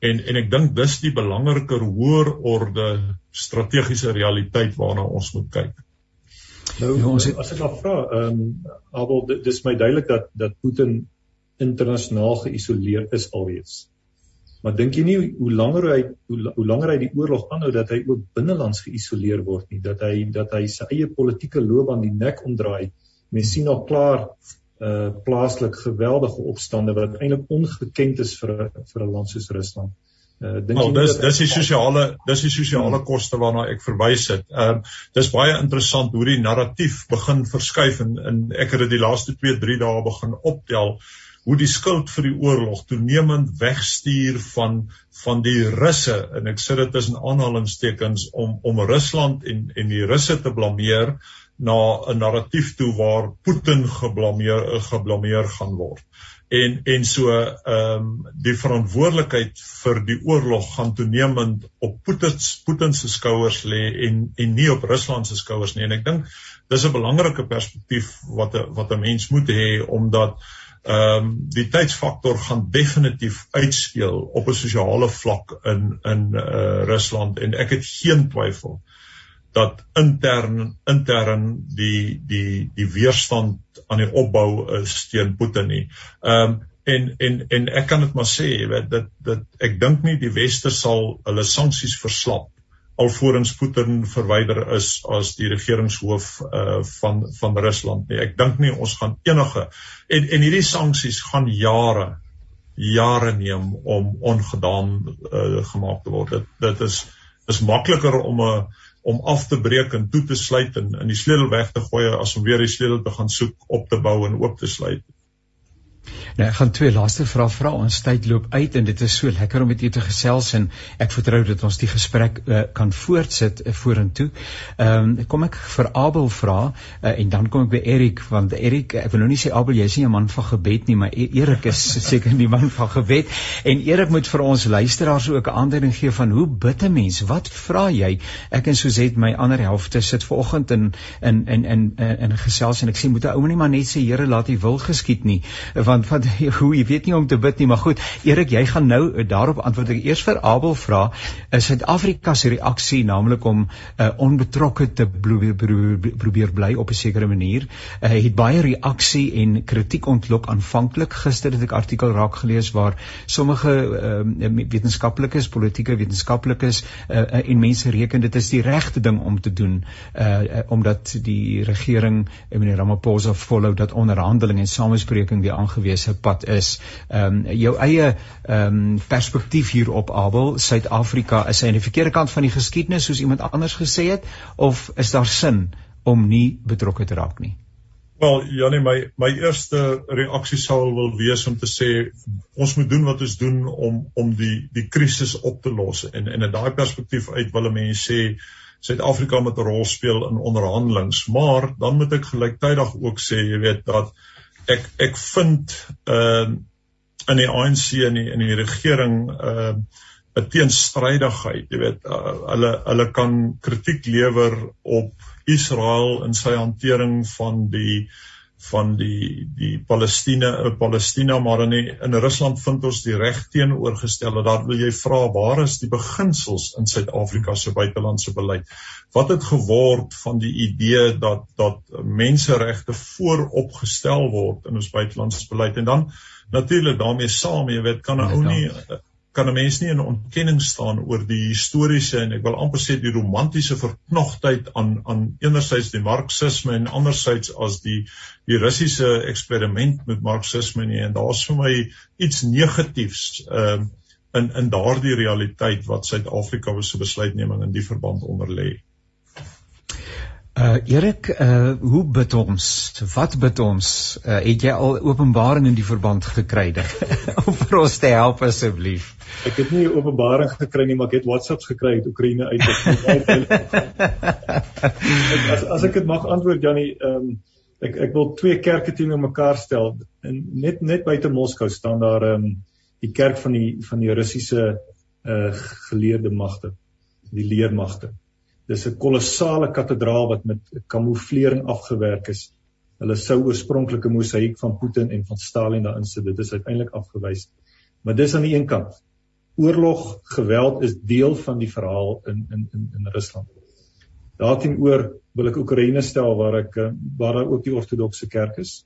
En en ek dink dis die belangriker hoër orde strategiese realiteit waarna ons moet kyk. Nou ja, ons het, as ek nog vra, ehm um, Abel dis my duidelik dat dat Putin internasionaal geïsoleer is alreeds. Maar dink jy nie hoe langer hy hoe, hoe langer hy die oorlog aanhou dat hy ook binnelands geïsoleer word nie, dat hy dat hy sy eie politieke loopbaan die nek omdraai. Mens sien al klaar uh plaaslik geweldige opstande wat eintlik ongekend is vir vir 'n land soos Rusland. Uh dink jy dis dis die sosiale dis die sosiale koste waarna ek verwys het. Ehm uh, dis baie interessant hoe die narratief begin verskuif en, en ek het dit die laaste 2 3 dae begin optel hoe die skuld vir die oorlog toenemend wegstuur van van die Russe en ek sê dit tussen aanhalingstekens om om Rusland en en die Russe te blameer na 'n narratief toe waar Putin geblameer geblameer gaan word. En en so ehm um, die verantwoordelikheid vir die oorlog gaan toenemend op Putin Putin se skouers lê en en nie op Rusland se skouers nie. En ek dink dis 'n belangrike perspektief wat 'n wat 'n mens moet hê omdat ehm um, die tydsfaktor gaan definitief uitspeel op 'n sosiale vlak in in uh, Rusland en ek het geen twyfel dat intern intern die die die weerstand aan die opbou is teen Putin nie. Ehm um, en en en ek kan dit maar sê, jy weet dat dat ek dink nie die weste sal hulle sanksies verslap alvorens Putin verwyder is as die regeringshoof uh van van Rusland nie. Ek dink nie ons gaan enige en en hierdie sanksies gaan jare jare neem om ongedaan uh, gemaak te word. Dit dit is is makliker om 'n uh, om af te breek en toe te sluit en in die sleutel weg te gooi as om weer die sleutel te gaan soek op te bou en oop te sluit. Nou ek gaan twee laaste vrae vra. Ons tyd loop uit en dit is so lekker om met u te gesels en ek vertrou dat ons die gesprek uh, kan voortsit uh, vorentoe. Ehm um, kom ek vir Abel vra uh, en dan kom ek by Erik want Erik ek wil nou nie sê Abel jy is nie 'n man van gebed nie, maar e-, Erik is <laughs> seker die man van gebed en Erik moet vir ons luisteraars ook 'n aanduiding gee van hoe bid 'n mens? Wat vra jy? Ek en Suzet my ander helfte sit ver oggend in in in in in, gesels en ek sê moet 'n ou nie maar net sê Here laat U wil geskied nie want want want <laughs> hoe jy weet nie om te bid nie, maar goed. Erik, jy gaan nou uh, daarop antwoord. Ek eers vir Abel vra, is Suid-Afrika se reaksie naamlik om uh, onbetrokke te probeer, probeer bly op 'n sekere manier. Uh, het baie reaksie en kritiek ontlok aanvanklik. Gister het ek artikel raak gelees waar sommige uh, wetenskaplikes, politieke wetenskaplikes uh, en mense reken dit is die regte ding om te doen uh, omdat die regering en meneer Ramaphosa volhou dat onderhandeling en samespreking die aangewese pad is. Ehm um, jou eie ehm um, perspektief hierop Abel, Suid-Afrika is hy aan die verkeerde kant van die geskiedenis soos iemand anders gesê het of is daar sin om nie betrokke te raak nie? Wel, Janie, my my eerste reaksie sou wil wees om te sê ons moet doen wat ons doen om om die die krisis op te los en en in daai perspektief uit wil mense sê Suid-Afrika moet 'n rol speel in onderhandelinge, maar dan moet ek gelyktydig ook sê, jy weet dat ek ek vind uh in die ANC in, in die regering uh 'n teenstrydigheid, jy weet, uh, hulle hulle kan kritiek lewer op Israel in sy hantering van die uh van die die Palestina uh, Palestina maar in die, in Rusland vind ons die reg teenoorgestelde. Daar wil jy vra waar is die beginsels in Suid-Afrika se buitelandse beleid? Wat het geword van die idee dat dat menseregte vooropgestel word in ons buitelandse beleid? En dan natuurlik daarmee saam jy weet kan 'n ou nie kan 'n mens nie in ontkenning staan oor die historiese en ek wil amper sê die romantiese verknogtheid aan aan enerzijds die marxisme en anderzijds as die die russiese eksperiment met marxisme nie en daar's vir my iets negatiefs um, in in daardie realiteit wat Suid-Afrika se besluitneming in die verband onder lê. Uh Erik, uh hoe bid ons? Wat bid ons? Uh het jy al openbaring in die verband gekry <laughs> om vir ons te help asseblief? Ek het nie openbaring gekry nie, maar ek het WhatsApps gekry uit Oekraïne uit. <laughs> as as ek dit mag antwoord Janie, ehm um, ek ek wil twee kerke teenoor mekaar stel. En net net buite Moskou staan daar ehm um, die kerk van die van die Russiese uh geleerde magte, die leermagte. Dis 'n kolossale kathedraal wat met kamouflering afgewerk is. Hulle sou oorspronklike mosaïek van Putin en van Stalin daarin sit. Dit is uiteindelik afgewys. Maar dis aan die een kant. Oorlog, geweld is deel van die verhaal in in in in Rusland. Daarteenoor wil ek Oekraïne stel waar ek eh, waar daar ook die ortodokse kerk is,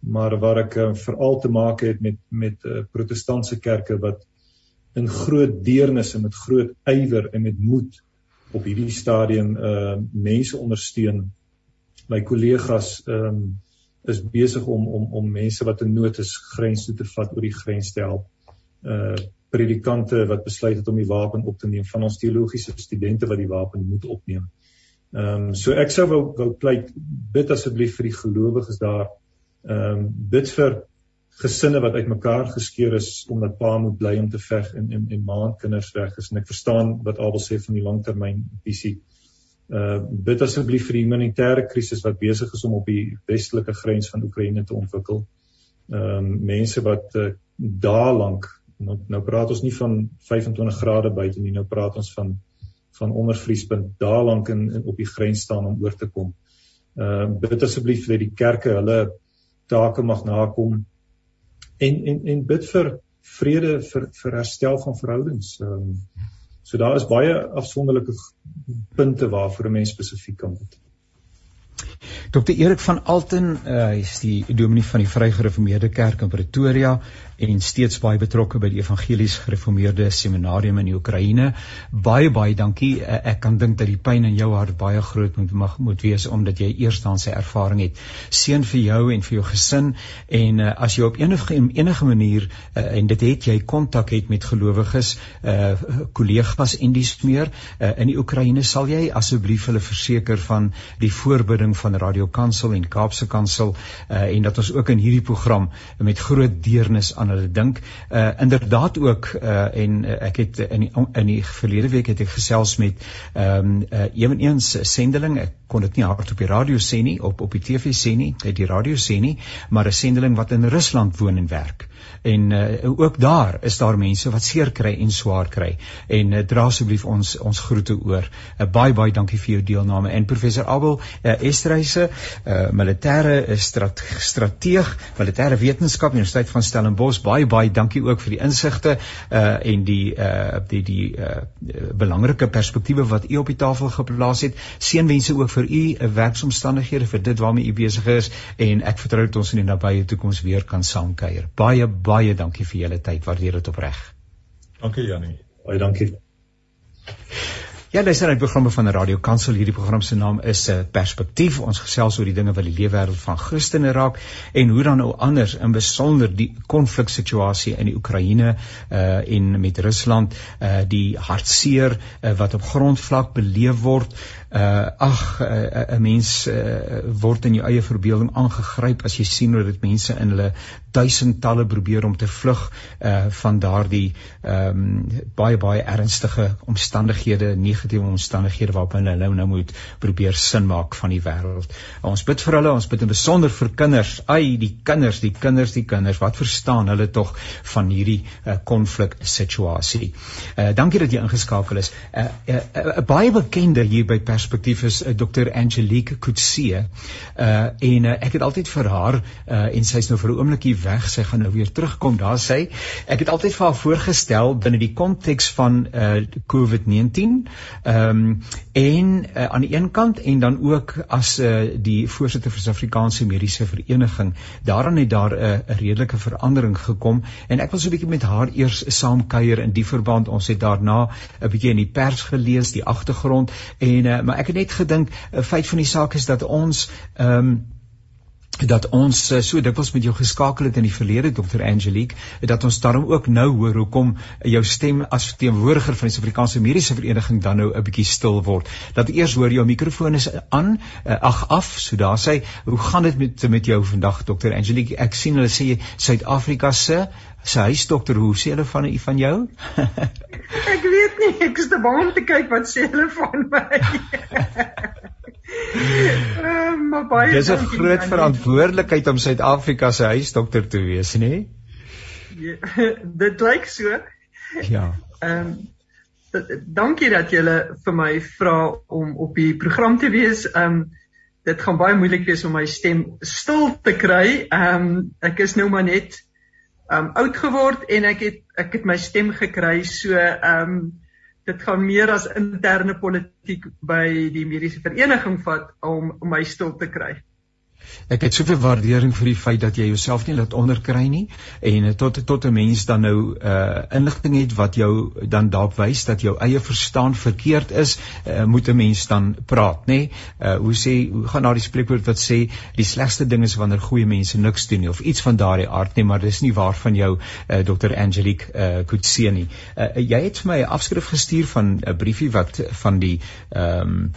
maar waar ek eh, veral te maak het met met uh, protestantse kerke wat in groot deernis en met groot ywer en met moed op hierdie stadium uh mense ondersteun. My kollegas ehm um, is besig om om om mense wat in nood is grens toe te vat oor die grens te help. Uh predikante wat besluit het om die wapen op te neem van ons teologiese studente wat die wapen moet opneem. Ehm um, so ek sou wou wou pleit bid asseblief vir die gelowiges daar. Ehm um, bid vir gesinne wat uitmekaar geskeur is omdat pa moet bly om te veg en en en ma en kinders weg is en ek verstaan wat Abel sê van die langtermyn visie. Uh bid asseblief vir die humanitêre krisis wat besig is om op die westelike grens van Oekraïne te ontwikkel. Ehm um, mense wat uh, dae lank nou, nou praat ons nie van 25 grade buite nie, nou praat ons van van ondervriespunt dae lank in, in op die grens staan om oor te kom. Ehm uh, bid asseblief dat die kerke hulle take mag nakom en en en bid vir vrede vir vir herstel van verhoudings. Ehm um, so daar is baie afsonderlike punte waarvoor 'n mens spesifiek kan bid. Dr Erik van Alten, uh, hy is die dominee van die Vrygereformeerde Kerk in Pretoria en steeds baie betrokke by die Evangelies Gereformeerde Seminarium in die Oekraïne. Baie baie dankie. Uh, ek kan dink dat die pyn in jou hart baie groot moet mag moet wees omdat jy eerstens sy ervaring het. Seën vir jou en vir jou gesin en uh, as jy op enige enige manier uh, en dit het jy kontak het met gelowiges, uh kollegas en dis meer uh, in die Oekraïne, sal jy asseblief hulle verseker van die voorbidding van Radio Kansel en Kaapse Kansel uh, en dat ons ook in hierdie program met groot deernis hulle dink. Uh inderdaad ook uh en uh, ek het in die, in die verlede week het ek gesels met ehm um, uh, ewenigs sendeling. Ek kon dit nie hard op die radio sê nie, op op die TV sê nie, uit die radio sê nie, maar 'n sendeling wat in Rusland woon en werk en uh, ook daar is daar mense wat seer kry en swaar kry en uh, dra asseblief ons ons groete oor uh, baie baie dankie vir jou deelname en professor Abel uh, Wesreise, uh militêre strate strateeg, militêre wetenskap Universiteit van Stellenbosch. Baie baie dankie ook vir die insigte uh en die uh die die uh belangrike perspektiewe wat u op die tafel geplaas het. Seënwense ook vir u uh, werksomstandighede vir dit waarmee u besig is en ek vertrou dat ons in die nabye toekoms weer kan saamkuier. Baie baie dankie vir julle tyd. Waardeer dit opreg. Dankie Jannie. Baie dankie. Ja, dis 'n programme van Radio Kansel. Hierdie program se naam is 'n uh, Perspektief. Ons gesels oor die dinge wat die leefwêreld van Christene raak en hoe dan nou anders in besonder die konfliksituasie in die Oekraïne uh en met Rusland, uh die hartseer uh, wat op grondvlak beleef word uh ag 'n uh, uh, mens uh, word in jou eie verbeelding aangegryp as jy sien hoe dit mense in hulle duisendtalle probeer om te vlug uh van daardie ehm um, baie baie ernstige omstandighede, negatiewe omstandighede waarop hulle nou nou moet probeer sin maak van die wêreld. Ons bid vir hulle, ons bid in besonder vir kinders. Ai, die kinders, die kinders, die kinders, wat verstaan hulle tog van hierdie konflik uh, situasie. Uh dankie dat jy ingeskakel is. 'n uh, uh, uh, uh, baie bekende hier by Pers perspektief is uh, eh, Dr Angelique Kutse. Uh en uh, ek het altyd vir haar uh en sy's nou vir 'n oomblikie weg, sy gaan nou weer terugkom. Daar sê ek het altyd vir haar voorgestel binne die konteks van uh COVID-19. Ehm um, en uh, aan die een kant en dan ook as uh die voorsitter vir Suid-Afrikaanse Mediese Vereniging. Daaraan het daar 'n uh, redelike verandering gekom en ek wil so 'n bietjie met haar eers saamkuier in die verband. Ons het daarna 'n bietjie in die pers gelees, die agtergrond en uh, maar ek het net gedink 'n feit van die saak is dat ons ehm um, dat ons uh, so dikwels met jou geskakel het in die verlede Dr Angelique dat ons daarom ook nou hoor hoekom jou stem as verteenwoordiger van die Suid-Afrikaanse Mediese Vereniging dan nou 'n bietjie stil word. Dat eers hoor jou mikrofoon is aan, uh, ag af, so daar sê, hoe gaan dit met met jou vandag Dr Angelique? Ek sien hulle sê Suid-Afrika se se huisdokter, hoe sê hulle van u van jou? <laughs> ek weet nie, ek is te bang om te kyk wat sê hulle van my. uh, <laughs> maar baie Dis 'n groot verantwoordelikheid om Suid-Afrika se huisdokter te wees, nê? Ja, <laughs> dit lyk so. Ja. Ehm um, dankie dat jy vir my vra om op die program te wees. Ehm um, dit gaan baie moeilik wees om my stem stil te kry. Ehm um, ek is nou maar net um oud geword en ek het ek het my stem gekry so um dit gaan meer as interne politiek by die mediese vereniging vat om, om my stil te kry. Ek het soveel waardering vir die feit dat jy jouself nie laat onderkry nie en tot tot 'n mens dan nou uh inligting het wat jou dan dalk wys dat jou eie verstaan verkeerd is, uh, moet 'n mens dan praat, nê? Uh hoe sê hoe gaan daar die spreekwoord wat sê die slegste ding is wanneer goeie mense niks doen nie of iets van daardie aard nie, maar dis nie waar van jou uh Dr Angelique uh Kutse nie. Uh jy het vir my 'n afskrif gestuur van 'n briefie wat van die ehm um,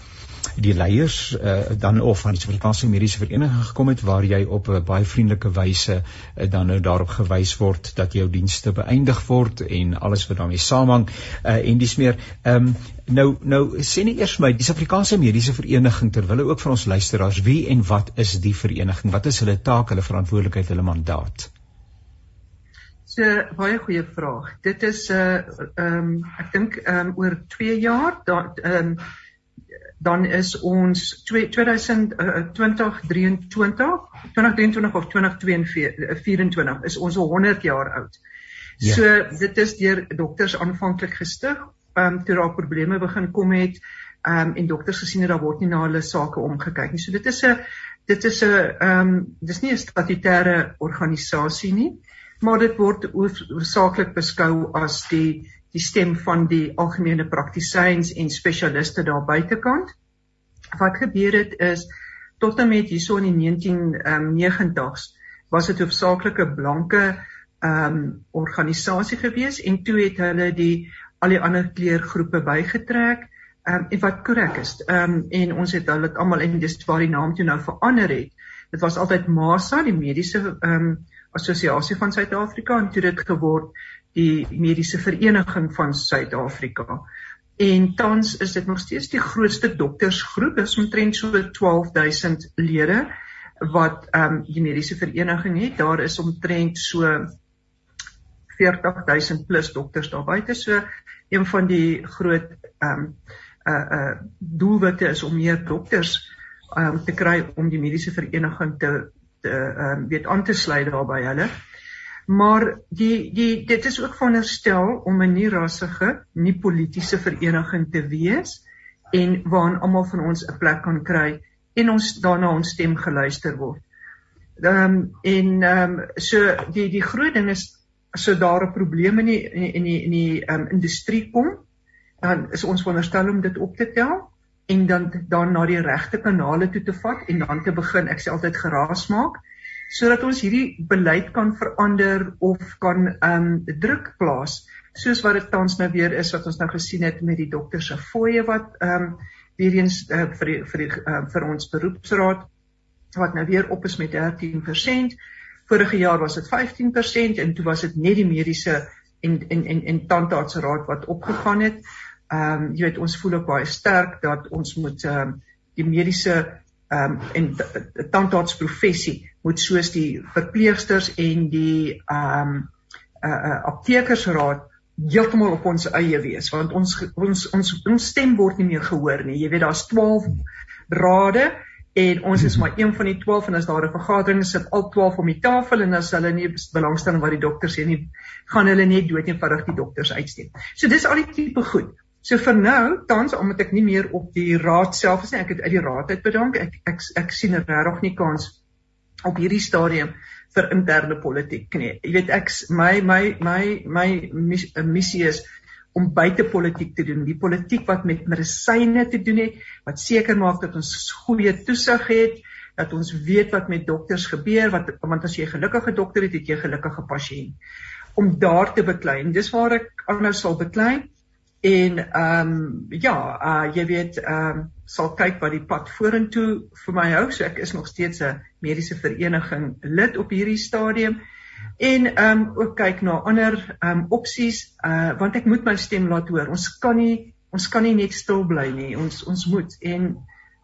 die leiers uh, dan of van die Suid-Afrikaanse Mediese Vereniging gekom het waar jy op 'n baie vriendelike wyse uh, dan nou daarop gewys word dat jou dienste beëindig word en alles wat daarmee saamhang. Uh, en dis meer um, nou nou sê net eers my die Suid-Afrikaanse Mediese Vereniging terwyl ook vir ons luisteraars wie en wat is die vereniging? Wat is hulle taak hulle verantwoordelikheid hulle mandaat? So baie goeie vraag. Dit is 'n uh, ehm um, ek dink ehm um, oor 2 jaar dan ehm um, dan is ons 2020 2023 2023 of 2024 is ons al 100 jaar oud. Ja. So dit is deur dokters aanvanklik gestig, ehm um, toe daar probleme begin kom het, ehm um, en dokters gesien het daar word nie na hulle sake omgekyk nie. So dit is 'n dit is 'n ehm um, dis nie 'n statutêre organisasie nie, maar dit word hoofsaaklik beskou as die die stem van die algemene praktisyns en spesialiste daar buitekant. Wat gebeur het is tot en met hierso in die 1990s ehm, was dit hoofsaaklik 'n blanke ehm um, organisasie gewees en toe het hulle die al die ander kleurgroepe bygetrek ehm um, en wat korrek is. Ehm um, en ons het hulle almal en dis waar die naam toe nou verander het. Dit was altyd MASA, die mediese ehm um, assosiasie van Suid-Afrika en toe dit geword die mediese vereniging van Suid-Afrika. En tans is dit nog steeds die grootste doktersgroep, dis omtrent so 12000 lede wat ehm um, die mediese vereniging het. Daar is omtrent so 40000 plus dokters daar buite. So een van die groot ehm um, uh uh doelwitte is om meer dokters um te kry om die mediese vereniging te te um weet aan te sluit daarby hulle. Maar die die dit is ook veronderstel om 'n nie rassige, nie politieke vereniging te wees en waarin almal van ons 'n plek kan kry en ons daarna ons stem geluister word. Ehm um, en ehm um, so die die groot ding is so daar 'n probleem in die in die in die ehm um, industrie kom, dan is ons veronderstel om dit op te tel en dan dan na die regte kanale toe te vat en dan te begin ek sê altyd geraas maak sodat ons hierdie beleid kan verander of kan ehm um, druk plaas soos wat dit tans nou weer is wat ons nou gesien het met die dokter se fooie wat ehm um, weer eens uh, vir die, vir die, uh, vir ons beroepsraad wat nou weer op is met 13%. Vorige jaar was dit 15% en toe was dit net die mediese en en en en tandartsraad wat opgegaan het. Ehm um, jy weet ons voel ook baie sterk dat ons moet ehm um, die mediese ehm um, en tandartsprofessie moet soos die verpleegsters en die ehm um, uh, uh, aptekersraad heeltemal op ons eie wees want ons ons ons ons stem word nie meer gehoor nie. Jy weet daar's 12 rade en ons is maar een van die 12 en as daar 'n vergadering is sit al 12 om die tafel en as hulle nie belangstel in wat die dokter sê nie gaan hulle net dood eenvoudig die dokters uitstem. So dis al die tipe goed. So vir nou, tans omdat ek nie meer op die raad self is nie, ek het uit die raad uit bedank. Ek ek ek sien regtig nie kans op hierdie stadium vir interne politiek nie. Jy weet ek my my my my missie is om buite politiek te doen, die politiek wat met medisyne te doen het, wat seker maak dat ons goeie toesig het, dat ons weet wat met dokters gebeur, wat want as jy 'n gelukkige dokter het, het jy 'n gelukkige pasiënt. Om daar te beklei. Dis waar ek aanhou sal beklei en ehm um, ja, uh jy weet ehm um, sal kyk wat die pad vorentoe vir my hou. So ek is nog steeds 'n mediese vereniging lid op hierdie stadium en ehm um, ook kyk na ander ehm um, opsies uh want ek moet my stem laat hoor. Ons kan nie ons kan nie net stil bly nie. Ons ons moet en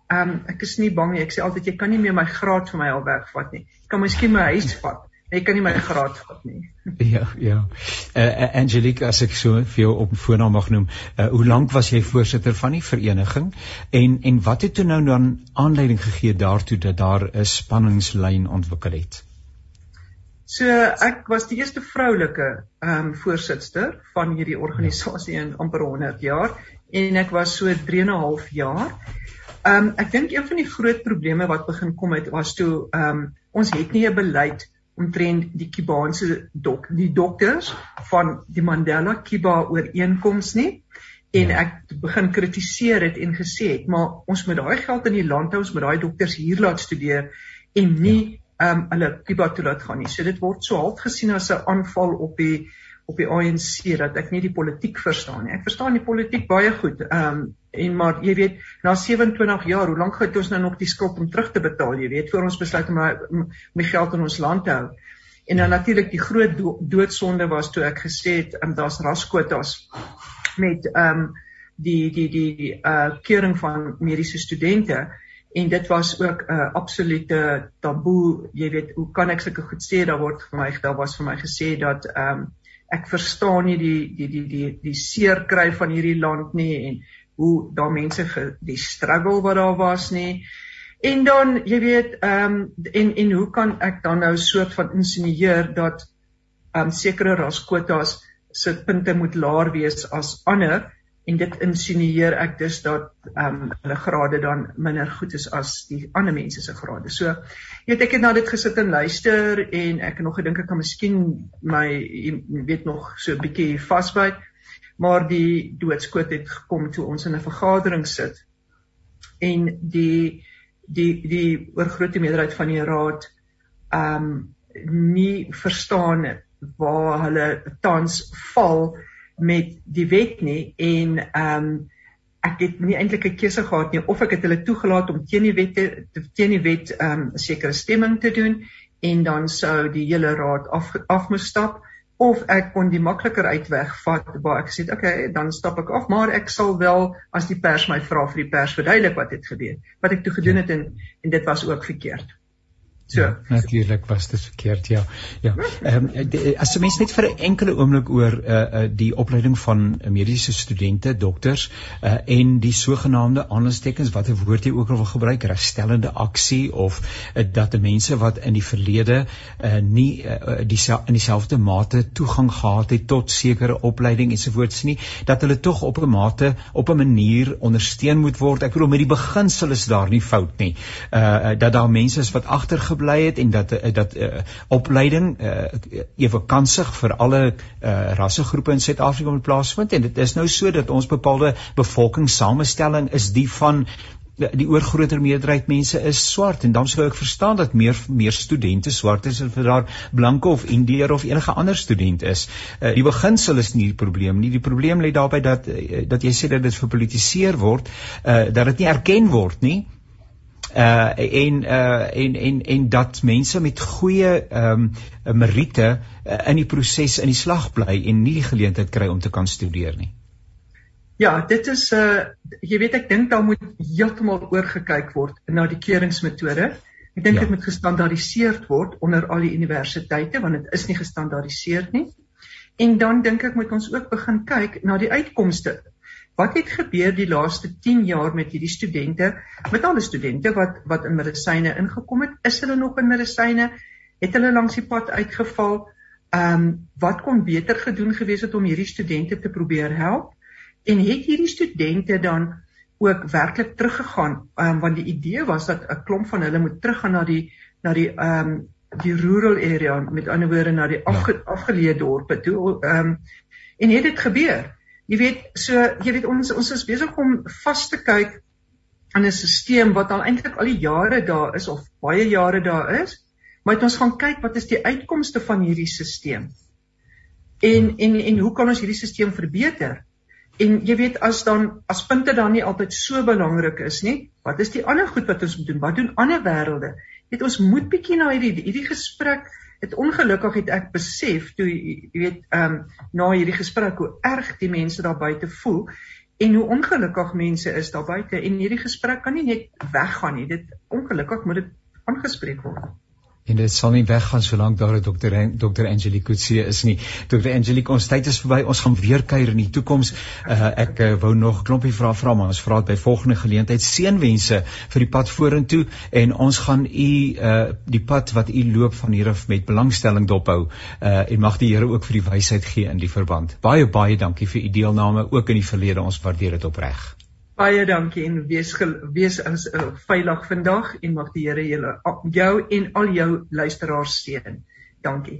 ehm um, ek is nie bang nie. Ek sê altyd jy kan nie meer my graad vir my al wegvat nie. Jy kan miskien my huis vat. Ek kan nie my graad vat nie. <laughs> Ja, ja. Eh uh, Angelique, as ek so vir jou op voornaam mag noem, uh, hoe lank was jy voorsitter van die vereniging en en wat het toe nou dan aanleiding gegee daartoe dat daar 'n spanningslyn ontwikkel het? So ek was die eerste vroulike ehm um, voorsitter van hierdie organisasie in amper 100 jaar en ek was so 3 en 'n half jaar. Ehm um, ek dink een van die groot probleme wat begin kom het was toe ehm um, ons het nie 'n beleid omtrent die Kubaanse dok die dokters van die Mandela Kuba ooreenkoms nie en ja. ek begin kritiseer het en gesê het maar ons moet daai geld in die land hou ons moet daai dokters hier laat studeer en nie ja. ehm um, hulle Kuba toe laat gaan nie. So dit word so half gesien as 'n aanval op die op die ANC dat ek nie die politiek verstaan nie. Ek verstaan die politiek baie goed. Ehm um, en maar jy weet na 27 jaar, hoe lank het ons nou nog die skuld om terug te betaal, jy weet, voor ons besluit om om die geld in ons land te hou. En dan natuurlik die groot do doodsonde was toe ek gesê het um, daar's raskwotas met ehm um, die die die uh keuring van mediese studente. En dit was ook 'n uh, absolute taboe. Jy weet hoe kan ek sulke goed sê? Daar word vir my daar was vir my gesê dat ehm um, ek verstaan nie die die die die die seer kry van hierdie land nie en hoe daar mense ge, die struggle wat daar was nie. En dan jy weet ehm um, en en hoe kan ek dan nou soort van insinieer dat ehm um, sekere raskwotas se punte moet laer wees as ander en dit insinieer ek dus dat ehm um, hulle grade dan minder goed is as die ander mense se grade. So jy weet ek het na dit gesit en luister en ek het nog gedink ek kan miskien my weet nog so 'n bietjie vasbyt. Maar die doodskoot het gekom toe ons in 'n vergadering sit en die die die oorgrootste meerderheid van die raad ehm um, nie verstaan waar hulle tans val met die wet nie en ehm um, ek het nie eintlik 'n keuse gehad nie of ek het hulle toegelaat om teen die wet te teen die wet ehm um, sekere stemming te doen en dan sou die hele raad af af moet stap of ek kon die makliker uitweg vat waar ek sê okay dan stap ek af maar ek sal wel as die pers my vra vir die pers verduidelik wat het gebeur wat ek toe gedoen het en en dit was ook verkeerd So ja, natuurlik was dit verkeerd ja. Ja. Ehm um, as 'n mens net vir 'n enkele oomblik oor uh, uh die opleiding van mediese studente, dokters uh en die sogenaamde aanstekens wat 'n woord jy ook al wil gebruik, herstellende aksie of uh, dat mense wat in die verlede uh nie uh, die in dieselfde mate toegang gehad het tot sekere opleiding ensovoorts nie, dat hulle tog op 'n mate op 'n manier ondersteun moet word. Ek bedoel met die beginsel is daar nie fout nie. Uh dat daar mense is wat agtergebly gebly het en dat uh, dat uh, opleiding uh, ewe kansig vir alle uh, rassegroepe in Suid-Afrika moet plaasvind en dit is nou so dat ons bepaalde bevolkingssamestelling is die van die oorgrootste meerderheid mense is swart en dan sou ek verstaan dat meer meer studente swart is as vir daar blanke of indiër of enige ander student is. Uh, die beginsel is nie die probleem nie. Die probleem lê daarby dat uh, dat jy sê dat dit verpolitiseer word, uh, dat dit nie erken word nie uh en uh en en en dat mense met goeie ehm um, meriete uh, in die proses in die slag bly en nie die geleentheid kry om te kan studeer nie. Ja, dit is uh jy weet ek dink daar moet heeltemal oorgekyk word na die keuringsmetode. Ek dink dit ja. moet gestandaardiseer word onder al die universiteite want dit is nie gestandaardiseer nie. En dan dink ek moet ons ook begin kyk na die uitkomste Wat het gebeur die laaste 10 jaar met hierdie studente? Met alle studente wat wat in medisyne ingekom het, is hulle nog in medisyne? Het hulle langs die pad uitgeval? Ehm um, wat kon beter gedoen gewees het om hierdie studente te probeer help? En het hierdie studente dan ook werklik teruggegaan? Um, want die idee was dat 'n klomp van hulle moet teruggaan na die na die ehm um, die rural area met ander woorde na die afge, ja. afgeleë dorpe toe ehm um, en het dit gebeur? Jy weet, so jy weet ons ons is besig om vas te kyk aan 'n stelsel wat al eintlik al die jare daar is of baie jare daar is, maar ons gaan kyk wat is die uitkomste van hierdie stelsel. En en en hoe kan ons hierdie stelsel verbeter? En jy weet as dan as punte dan nie altyd so belangrik is nie, wat is die ander goed wat ons moet doen? Wat doen ander wêrelde? Jy weet ons moet bietjie na hierdie hierdie gesprek het ongelukkig het ek besef toe jy weet ehm um, na hierdie gesprek hoe erg die mense daar buite voel en hoe ongelukkig mense is daar buite en hierdie gesprek kan nie net weggaan nie. Dit ongelukkig moet dit aangespreek word en dit sal nie weggaan solank daar 'n dokter dokter Angelique Kutsie is nie. Dokter Angelique, ons tyd is verby. Ons gaan weer kuier in die toekoms. Uh, ek uh, wou nog 'n klompie vrae vra, maar ons vra dit by volgende geleentheid. Seënwense vir die pad vorentoe en ons gaan u uh, die pad wat u loop van hier af met belangstelling dophou. Uh, en mag die Here ook vir die wysheid gee in die verband. Baie baie dankie vir u deelname ook in die verlede. Ons waardeer dit opreg. Baie dankie en wees wees as uh, veilig vandag en mag die Here julle jou en al jou luisteraars seën. Dankie.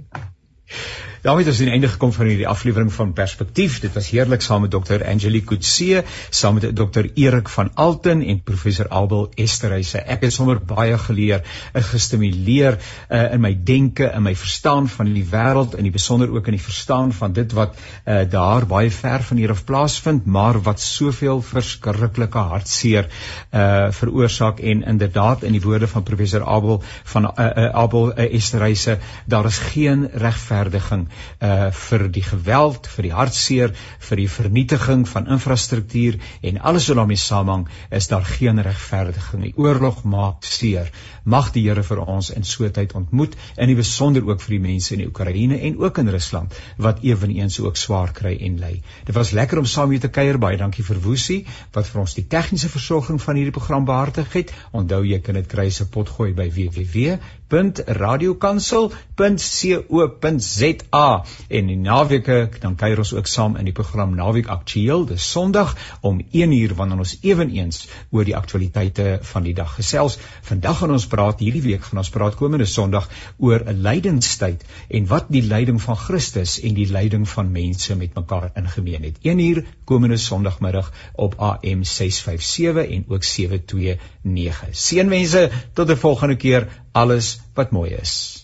Daarmee is ons aan die einde gekom van hierdie aflewering van Perspektief. Dit was heerlik saam met Dr. Angelique Kutse, saam met Dr. Erik van Alten en Professor Abel Esterhuise. Ek het sommer baie geleer, gestimuleer uh, in my denke, in my verstaan van die wêreld en die besonder ook in die verstaan van dit wat uh, daar baie ver van hier af plaasvind, maar wat soveel verskriklike hartseer uh veroorsaak en inderdaad in die woorde van Professor Abel van uh, uh, Abel uh, Esterhuise, daar is geen regverdiging uh vir die geweld, vir die hartseer, vir die vernietiging van infrastruktuur en alles wat daarmee saamhang, is daar geen regverdiging nie. Oorlog maak seer. Mag die Here vir ons in so 'n tyd ontmoet en in besonder ook vir die mense in die Oekraïne en ook in Rusland wat eweneens ook swaar kry en ly. Dit was lekker om saam met te kuier. Baie dankie vir Woesie wat vir ons die tegniese versorging van hierdie program behartig het. Onthou jy kan dit kry se potgooi by www.radiokansel.co.za en in naweke dan kuier ons ook saam in die program Naweek Aktueel dis Sondag om 1uur wanneer ons eweneens oor die aktualiteite van die dag gesels. Vandag gaan ons praat hierdie week gaan ons praat komende Sondag oor 'n lydenstyd en wat die lyding van Christus en die lyding van mense met mekaar ingemeen het. 1uur komende Sondagmiddag op AM 657 en ook 729. Seënwense tot 'n volgende keer. Alles wat mooi is.